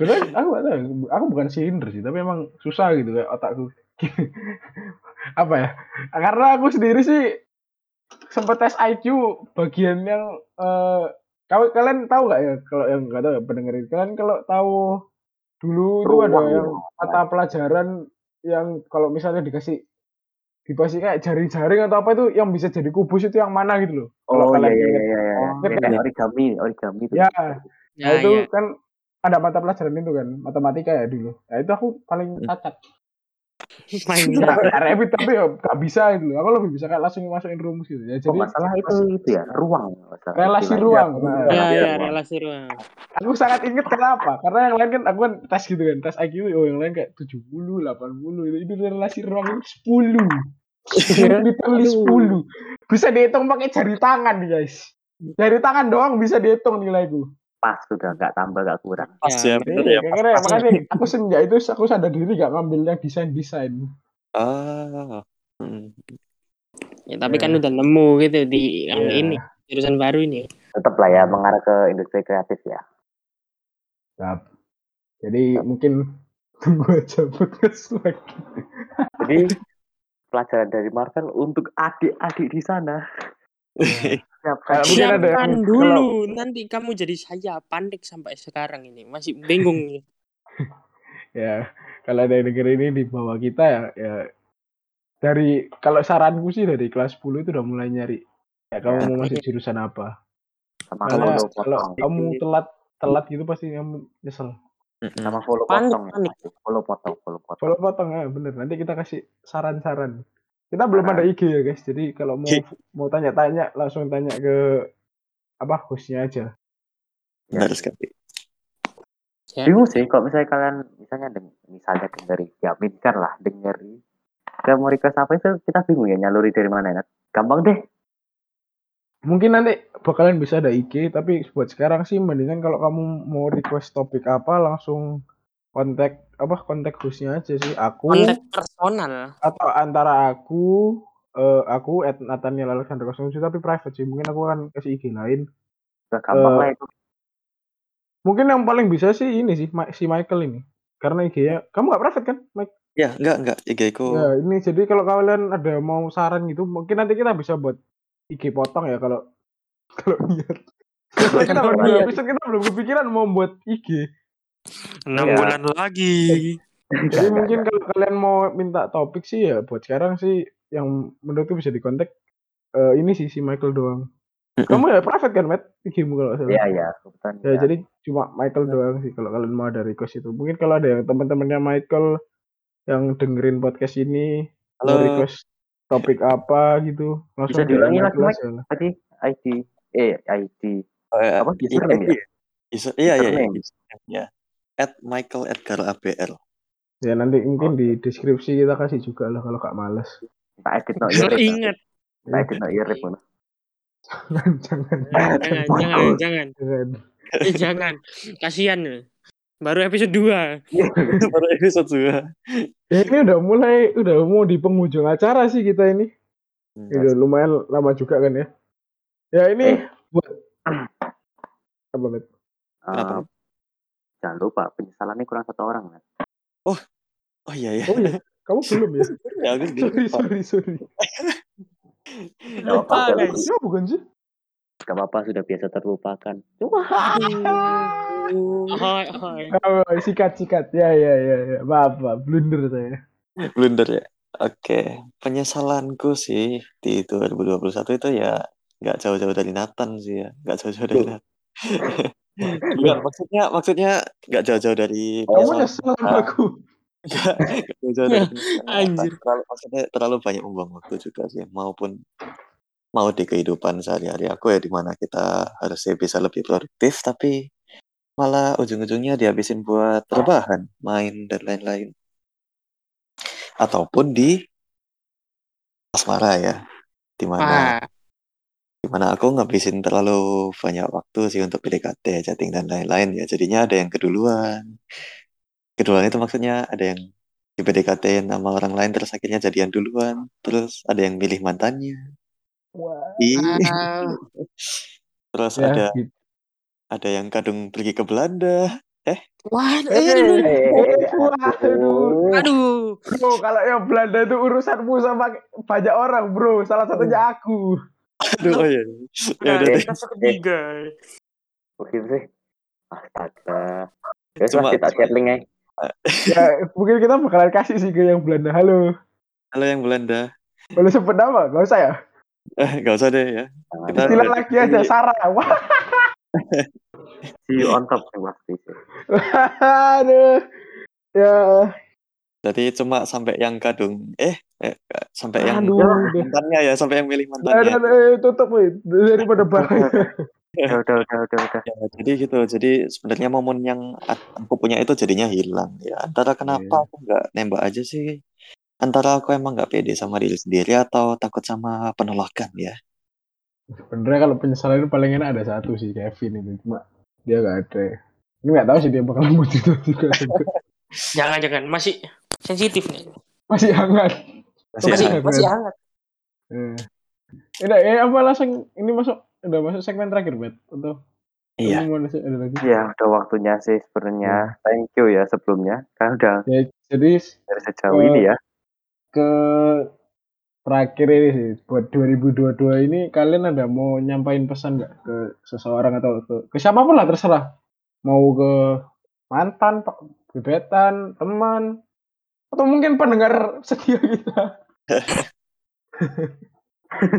Sebenarnya aku gak tahu, aku bukan silinder sih, tapi emang susah gitu kayak otakku. Apa ya? Karena aku sendiri sih sempat tes IQ bagian yang eh kalau kalian tahu nggak ya kalau yang nggak tahu ya pendengar kalian kalau tahu dulu itu ada Ruang yang mata pelajaran yang kalau misalnya dikasih dikasih kayak jaring-jaring atau apa itu yang bisa jadi kubus itu yang mana gitu loh. Kalau Oh iya kalian iya iya iya. Oh, Yang iya. kayak origami, origami itu. Ya, Ya, Nah itu ya. kan ada mata pelajaran itu kan, matematika ya dulu. Nah itu aku paling Hmm. cacat. Main Nah, Revit tapi ya gak bisa itu. Aku lebih bisa kayak langsung masukin rumus gitu. Ya, Oh, jadi masalah itu itu ya, ruang. masalah. Relasi ruang, nah. Ya, Relasi ya, ruang. relasi ruang. aku sangat inget kenapa? Karena yang lain kan aku kan tes gitu kan, tes IQ oh yang lain kayak 70, 80 itu. Itu relasi ruang itu 10. Literally 10. Bisa dihitung pakai jari tangan nih, guys. Jari tangan doang bisa dihitung nilaiku. Pas sudah nggak tambah nggak kurang. Pas Ya, ya, Iya, ya. Pas, makanya, pas. makanya aku semenjak itu aku sadar diri gak ngambil yang desain-desain. Ah. Hmm. Ya, tapi Ya. kan udah nemu gitu di yang Iya. ini jurusan baru ini. Tetap lah ya mengarah ke industri kreatif ya. Siap. Jadi mungkin tunggu aja podcast lagi. Jadi pelajaran dari Marvel untuk adik-adik di sana. Siapkan. mungkin ada yang Siapkan kalau- dulu, nanti kamu jadi saya panik sampai sekarang ini masih bingung nih. Ya, kalau ada yang denger ini di bawah kita ya, ya dari kalau saranku sih dari kelas 10 itu udah mulai nyari. Ya kamu Ya. mau masuk jurusan apa? Sama Karena follow kalau potong. kamu telat telat gitu pasti kamu nyesel. Sama follow Panik, potong. ya, panik. Mas. Follow potong, follow potong. Kalau potong ya bener. Nanti kita kasih saran-saran. Kita belum Saran. ada IG ya guys. Jadi kalau mau mau tanya-tanya langsung tanya ke apa hostnya aja. Benar sekali. Ya. Bingung sih kalau misalnya kalian misalnya deng misalnya dengeri, ya kan lah dengeri. Kayak mau request apa itu kita bingung ya nyaluri dari mana ya. Gampang deh. Mungkin nanti bakalan bisa ada IG, tapi buat sekarang sih mendingan kalau kamu mau request topik apa langsung kontak apa kontak hostnya aja sih. Aku Kontak personal. atau antara aku eh aku at Nathaniel Alexander 07 tapi private sih. Mungkin aku akan kasih IG lain. Udah gampang Eh, lah itu. Mungkin yang paling bisa sih ini sih si Michael ini. Karena IG-nya kamu nggak private kan, Mike? Ya, enggak, enggak. IG ku Ya, ini jadi kalau kalian ada mau saran gitu, mungkin nanti kita bisa buat IG potong ya kalau kalau niat. Karena kita Kalau belum kita belum kepikiran mau buat IG. Enam Ya. bulan lagi. Jadi mungkin kalau kalian mau minta topik sih ya buat sekarang sih yang menurutku bisa dikontak eh, ini sih si Michael doang. Kamu ya private kan, Matt? IG-mu kalau salah. Iya iya, kebetulan. Ya, jadi cuma Michael doang sih kalau kalian mau ada request itu. Mungkin kalau ada yang teman-temannya Michael yang dengerin podcast ini mau Halo. request topik apa gitu, langsung Bisa diulangi lagi, Mike? tadi ID eh ID Oh, ya. Apa, username ya? Iya, iya, iya. Ya. At Michael Edgar ABL. Ya nanti mungkin di deskripsi kita kasih juga lah kalau gak males. tak edit no irip. ingat, Tak edit no irip. ngono. jangan, jangan, jangan, jangan, jangan, jangan. eh, jangan. Kasihan loh. Baru episode 2. Baru episode 2. Ya ini udah mulai, udah mau di penghujung acara sih kita ini. Hmm. Udah lumayan lama juga kan ya. Ya ini Eh. buat apa Matt? Kenapa? Jangan lupa penyesalannya kurang satu orang kan. Oh iya ya. Oh iya, kamu belum ya? Ya, aku sorry, sorry, sorry. Lupa, apa-apa, guys. Ya bukan sih? Gak apa-apa sudah biasa terlupakan. Cuma Hai, hai. Oh, sikat, sikat. Ya, ya, ya, ya. Maaf, maaf. Blunder saya. Blunder ya. Oke, penyesalanku sih di 2021 itu ya nggak jauh-jauh dari Nathan sih ya, nggak jauh-jauh dari Nathan. Bukan, maksudnya maksudnya nggak jauh-jauh dari Kamu nyesel sama aku. Nggak nggak jauh-jauh dari. Anjir. Terlalu, maksudnya terlalu banyak membuang waktu juga sih, maupun mau di kehidupan sehari-hari aku ya di mana kita harusnya bisa lebih produktif, tapi malah ujung-ujungnya dihabisin buat rebahan, main dan lain-lain. Ataupun di asmara ya, di mana Ah, di mana aku ngabisin terlalu banyak waktu sih untuk PDKT, chatting dan lain-lain ya. Jadinya ada yang keduluan. Keduluan itu maksudnya ada yang di PDKT sama orang lain terus akhirnya jadian duluan, terus ada yang milih mantannya. Ah, Terus Ya, ada gitu. ada yang kadung pergi ke Belanda. wah, Eh, aduh, eh, waduh. aduh, Bro, kalau yang Belanda itu urusanmu sama banyak orang, bro. Salah satunya aku. Aduh, oh iya. Ya udah deh. ketiga. Begitu sih. Astaga. Ya Cuma- kita cuma- chat link aja. Ya, mungkin kita bakalan kasih sih ke yang Belanda. Halo. Halo yang Belanda. Boleh sebut nama? Gak usah ya? Eh, nggak usah deh ya. Kita- Istilah lagi aja, Sarah. Wah, See you on top sih pasti sih. aduh. Ya, Jadi cuma sampai yang kadung eh, eh sampai yang aduh. mantannya ya, sampai yang milih mantannya. udah, eh, tutup, weh. Daripada bahaya. Udah, udah, udah, udah, udah. Ya, jadi gitu. Jadi sebenarnya momen yang aku punya itu jadinya hilang ya. Antara kenapa Iya. aku nggak nembak aja sih? Antara aku emang nggak pede sama diri sendiri atau takut sama penolakan ya. Sebenarnya kalau penyesalan itu paling enak ada satu sih, Kevin itu. Cuma dia gak ada. Ini gak tahu sih dia bakalan mau itu juga. Jangan-jangan masih sensitif nih. Masih hangat. Masih Masih hangat. Masih hangat. Eh. Ini eh, apa langsung ini masuk udah masuk segmen terakhir, Bet? Atau Iya. kamu mau ada ada lagi? Ya, udah waktunya sih sebenarnya. Thank you ya sebelumnya. Kan udah Ya, jadi dari sejauh Eh, ini ya. ke terakhir ini sih buat 2022 ini kalian ada mau nyampain pesan nggak ke seseorang atau ke, ke siapa pun lah terserah mau ke mantan pak gebetan teman atau mungkin pendengar setia kita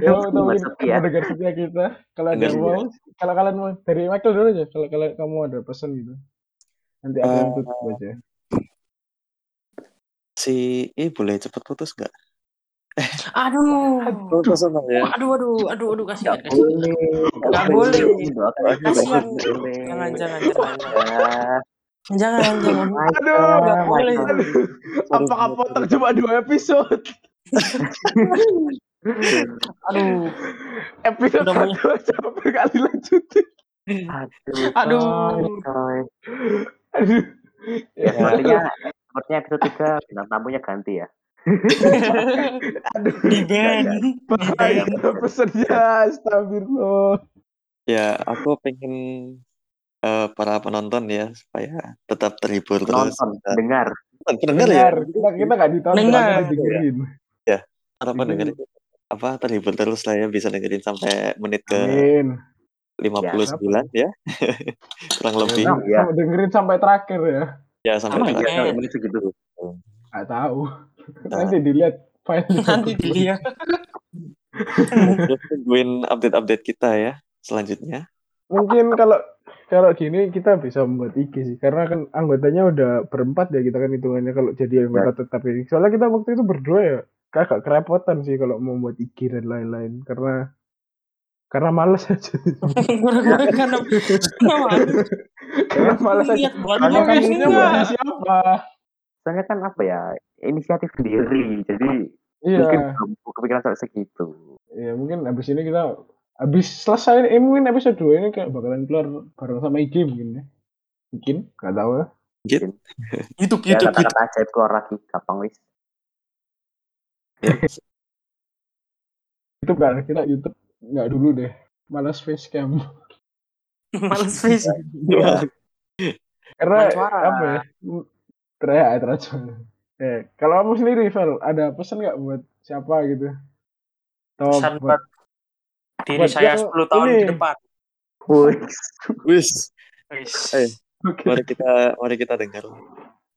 ya atau Pendengar mungkin setia. pendengar setia kita kalau ada mau kalau kalian mau dari Michael dulu aja kalau kalian kamu ada pesan gitu nanti aku yang Eh, tutup aja Si I boleh cepet putus nggak? Aduh. Sama ya. Aduh, aduh, aduh, aduh, kasihan, Nggak kasihan. boleh. Nggak boleh. Jangan, jangan, jangan. Jangan, jangan. aduh Nggak boleh. aduh apakah potong cuma dua episode Aduh, episode Udah satu aja berkali lanjutin Aduh. Aduh. coy, aduh ya, Ya, sepertinya, sepertinya episode 3 bintang tamunya ganti ya. aduh di band. bahaya pesennya astagfirullah Ya, aku pengen eh, para penonton ya supaya tetap terhibur terus. Nonton, Dan- dengar. pendengar ya. dengar kita kita nggak ditonton Dengar. kita dengerin Para pendengar itu apa terhibur terus lah ya bisa dengerin sampai menit ke amin 59 ya. Kurang lebih. Nah, ya. Dengerin sampai terakhir ya Ya sampai Iya, terakhir. sampai menit segitu. nggak tahu Nah. nanti dilihat filenya Nanti dilihat. Terus tungguin update-update kita ya selanjutnya. mungkin kalau kalau gini kita bisa membuat IG sih karena kan anggotanya udah berempat ya kita kan hitungannya kalau jadi anggota tetap ini soalnya kita waktu itu berdua ya agak kerepotan sih kalau mau buat IG dan lain-lain karena karena males aja karena kenapa? karena males aja karena kan iya. buat siapa Soalnya kan apa ya, inisiatif sendiri. Jadi iya mungkin kepikiran sampai segitu. iya mungkin abis ini kita abis selesai eh, mungkin episode 2 ini kayak bakalan keluar bareng sama IG mungkin ya. Mungkin nggak tahu ya. YouTube, Ya YouTube, YouTube. kata-kata ajaib keluar lagi, gampang wis. Ya, YouTube kan kita YouTube nggak dulu deh. Malas facecam. Males face. Iya. karena apa ya? M- teriak ya teriak suara. eh kalau kamu sendiri Vel ada pesan nggak buat siapa gitu? Atau Pesan buat buat diri buat saya yang 10 tahun ini. ke depan. Wih, Wis, Wis. Eh. oke mari kita mari kita dengar.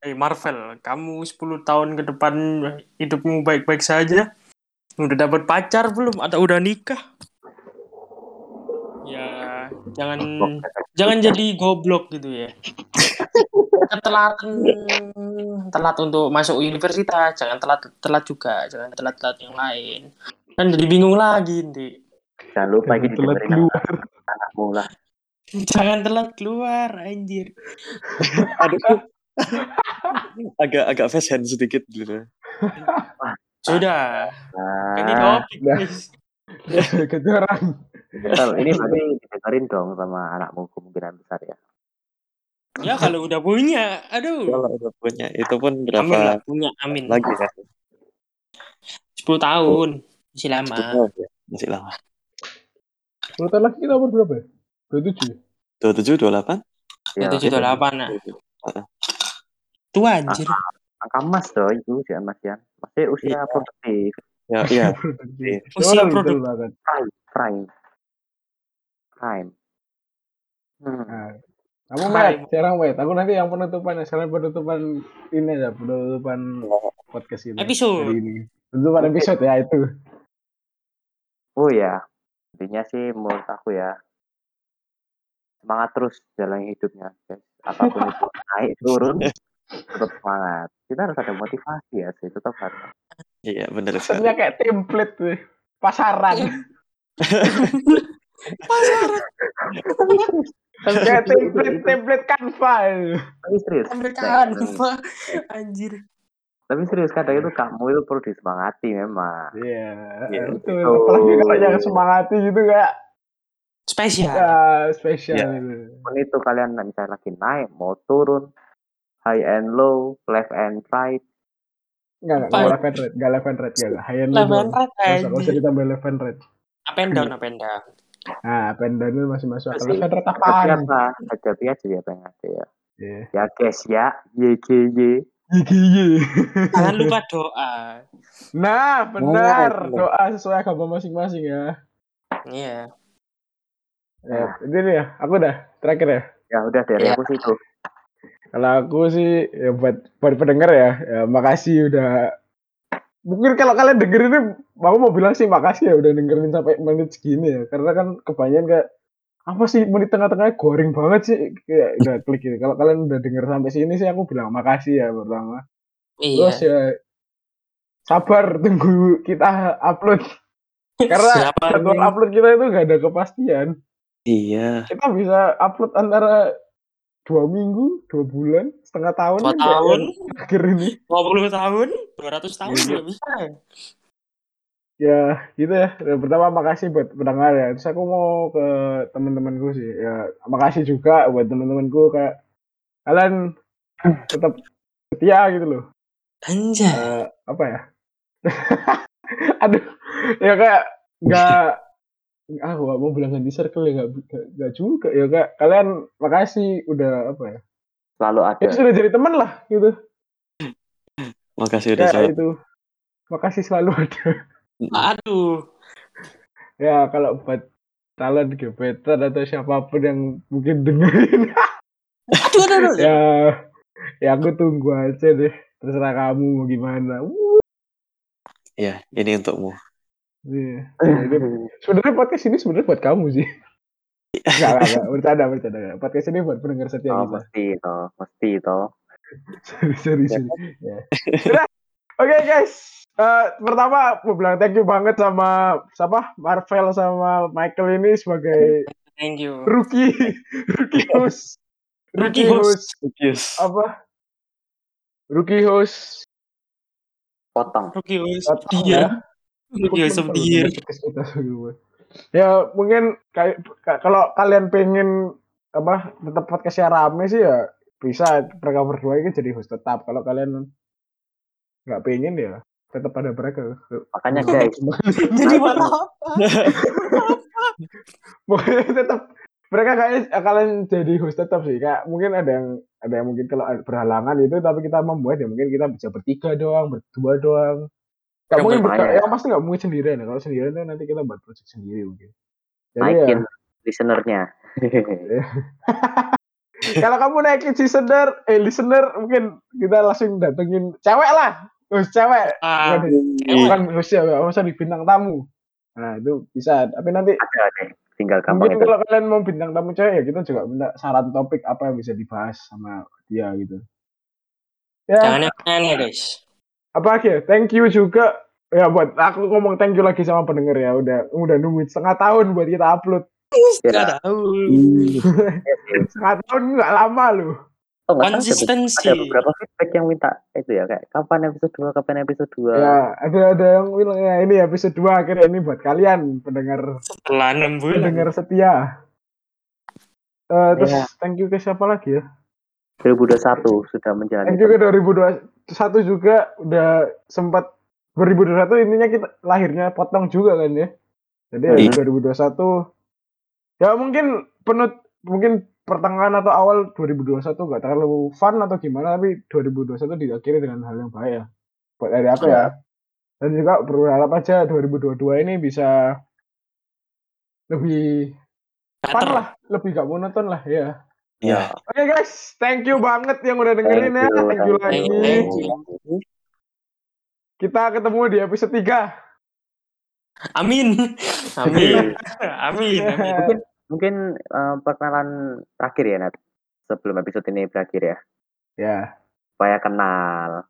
Eh Marvel, kamu 10 tahun ke depan hidupmu baik-baik saja? Udah dapat pacar belum? Atau udah nikah? Ya, jangan jangan jadi goblok gitu ya. Ketelatan telat untuk masuk universitas, jangan telat telat juga, jangan telat telat yang lain. Kan jadi bingung lagi nanti. Jangan lupa ini Telat dengerin keluar. anakmu lah. Jangan telat keluar, anjir. Aduh. agak agak fast hand sedikit gitu. Sudah, ini Nah, topik, Nah. guys. Kejaran. betul. ini berarti didengerin dong sama anakmu kemungkinan besar ya. Ya kalau udah punya, aduh. Kalau udah punya itu pun Amin lah, berapa punya, amin. lagi kan? 10 tahun, masih lama. Oh, ya. Masih lama. Tahun lagi kita umur berapa ya? Dua tujuh. Dua tujuh dua delapan. Ya, Itu juta delapan, nah. Tua anjir. angka emas tuh itu jangan Mas Yan. Masih usia Iya. produktif, Ya iya. Usia Orang produk. betul banget. prime, prime. Prime. Hmm. Nah, kamu met, sekarang met. Aku nanti yang penutupan, sekarang penutupan ini ya, penutupan podcast ini. Episode. Hari ini. Penutupan episode ya itu. Oh ya, intinya sih menurut aku ya semangat terus jalan hidupnya guys. Apa pun itu naik turun tetap semangat. Kita harus ada motivasi ya sih, tetap harus. Iya benar sekali. Sebenarnya kayak template tuh. Pasaran. kayak template, template. Tapi serius, Mereka Nek, apa? Anjir. Tapi serius kadang itu kamu itu perlu disemangati memang. Iya, Iya, betul. betul. Apalagi kalau yang semangati gitu kayak Spesial. ya, spesial Iya. gitu. Itu kalian misalnya lagi naik mau turun high and low, left and right, Enggak, enggak, enggak left and right, enggak left and right, enggak, high and low. Left and right, Nggak usah, ditambah left and right. Up and down, up and down. Nah, up and down itu masih masuk akal. Left and right apaan? apa? Hadapi aja ya pengen ada ya. Iya. Ya guys ya, YGY. Gigi. Jangan lupa doa. Nah, benar. benar. Doa sesuai agama masing-masing ya. Iya. Ya, ini nih ya, aku udah terakhir ya. Ya udah dari Ya. aku sih itu. Kalau aku sih ya buat buat pendengar ya, ya makasih udah mungkin kalau kalian dengerin ini aku mau bilang sih makasih ya udah dengerin sampai menit segini ya karena kan kebanyakan kayak apa sih menit tengah-tengahnya goring banget sih kayak udah klik gitu kalau kalian udah denger sampai sini sih aku bilang makasih ya pertama terus Iya. ya sabar tunggu kita upload karena jadwal upload kita itu gak ada kepastian Iya. kita bisa upload antara dua minggu dua bulan setengah tahun Dua tahun, akhir ini 20 tahun, 200 tahun Iya. juga bisa. Ya gitu ya. Yang pertama makasih buat pendengar ya. Terus aku mau ke teman-temanku sih. Ya makasih juga buat teman-temanku. Kayak kalian tetap setia gitu loh. Anjay. Eh, apa ya? Aduh. Ya kayak nggak ah gak mau bilang ganti circle ya. Nggak nggak- nggak juga. Ya kayak kalian makasih udah apa ya? Selalu ada. ya sudah jadi teman lah gitu. Makasih udah ya selalu. itu. Makasih selalu ada Aduh. ya kalau buat talent gebetan atau siapa pun yang mungkin dengerin Aduh, aduh, aduh. ya ya aku tunggu aja deh terserah kamu mau gimana Uh, Ya, ini untukmu. iya. Ya, sebenarnya podcast ini sebenarnya buat kamu sih Enggak, enggak, enggak, bercanda, bercanda. Podcast ini buat pendengar setia Oh, kita. mesti toh, mesti toh. sorry, sorry, sorry. Ya. Udah. Oke guys, Eh, pertama mau bilang thank you banget sama siapa? Marvel sama Michael ini sebagai Thank you. rookie. Rookie host. Rookie rookie host. Yes. apa? Rookie host. Potong. Rookie host of the ya. Rookie host of the year. ya mungkin kayak ka- kalau kalian pengen apa tetap podcastnya rame sih ya bisa. Mereka berdua ini jadi host tetap. Kalau kalian nggak pengen ya tetap ada mereka Makanya guys, Jadi buat apa? Pokoknya tetap mereka kayaknya kalian jadi host tetap sih kayak mungkin ada yang ada yang mungkin kalau berhalangan itu tapi kita membuat ya mungkin kita bisa bertiga doang berdua doang Gak Yang mungkin berka- ya. yang pasti nggak mungkin sendirian ya kalau sendirian tuh nanti kita buat project sendiri mungkin jadi naikin ya listenernya. kalau kamu naikin listener, eh listener mungkin kita langsung datengin cewek lah. Terus cewek. Ah, Bukan, ya, maksudnya di bintang tamu. Nah, itu bisa. Tapi nanti Ada. Tinggal gampang mungkin itu. kalau kalian mau bintang tamu cewek ya kita juga minta saran topik apa yang bisa dibahas sama dia gitu. Ya, Jangan yang aneh guys. apa lagi ya? Thank you juga ya buat aku ngomong thank you lagi sama pendengar ya udah udah nungguin setengah tahun buat kita upload Gak tahu. setengah tahun nggak lama loh Oh, Konsistensi. Ada beberapa feedback yang minta itu ya kayak kapan episode 2, kapan episode 2. ya ada ada yang bilang ya ini episode 2 akhirnya ini buat kalian pendengar Setelah enam bulan. pendengar setia Eh, terus Ya. thank you ke siapa lagi ya 2021 sudah menjalani. thank you ke 2021 juga udah sempat 2021 intinya kita lahirnya potong juga kan ya jadi ya, Iya. 2021 ya mungkin penut mungkin pertengahan atau awal 2021 nggak terlalu fun atau gimana tapi 2021 diakhiri dengan hal yang baik ya. Buat dari aku ya. Dan juga berharap aja 2022 ini bisa lebih fun lah lebih gak monoton lah ya Ya, oke guys thank you banget yang udah dengerin ya. Thank you, thank you lagi. Thank you. kita ketemu di episode 3 Amin. Amin. Amin. Amin. Mungkin mungkin eh, perkenalan terakhir ya Nat. Sebelum episode ini berakhir ya. ya Supaya kenal.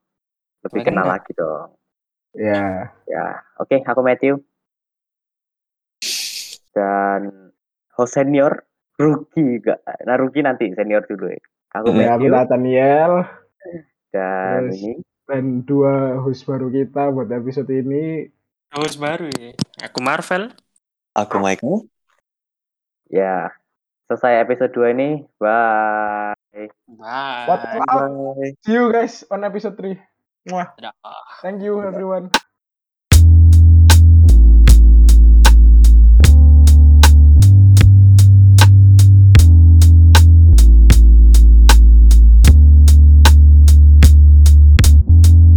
Lebih Supaya kenal kenal. lagi dong. ya Ya, oke, aku Matthew. Dan host senior Ruki enggak. Nah, Ruki nanti senior dulu ya. Aku ya aku Matthew Nathaniel dan Terus. ini dan dua host baru kita buat episode ini Terus baru ya. Aku Marvel. aku Michael. Ya selesai episode 2 ini. Bye. Bye. What? Bye. see you guys on episode 3 Mwah. Dadah. thank you everyone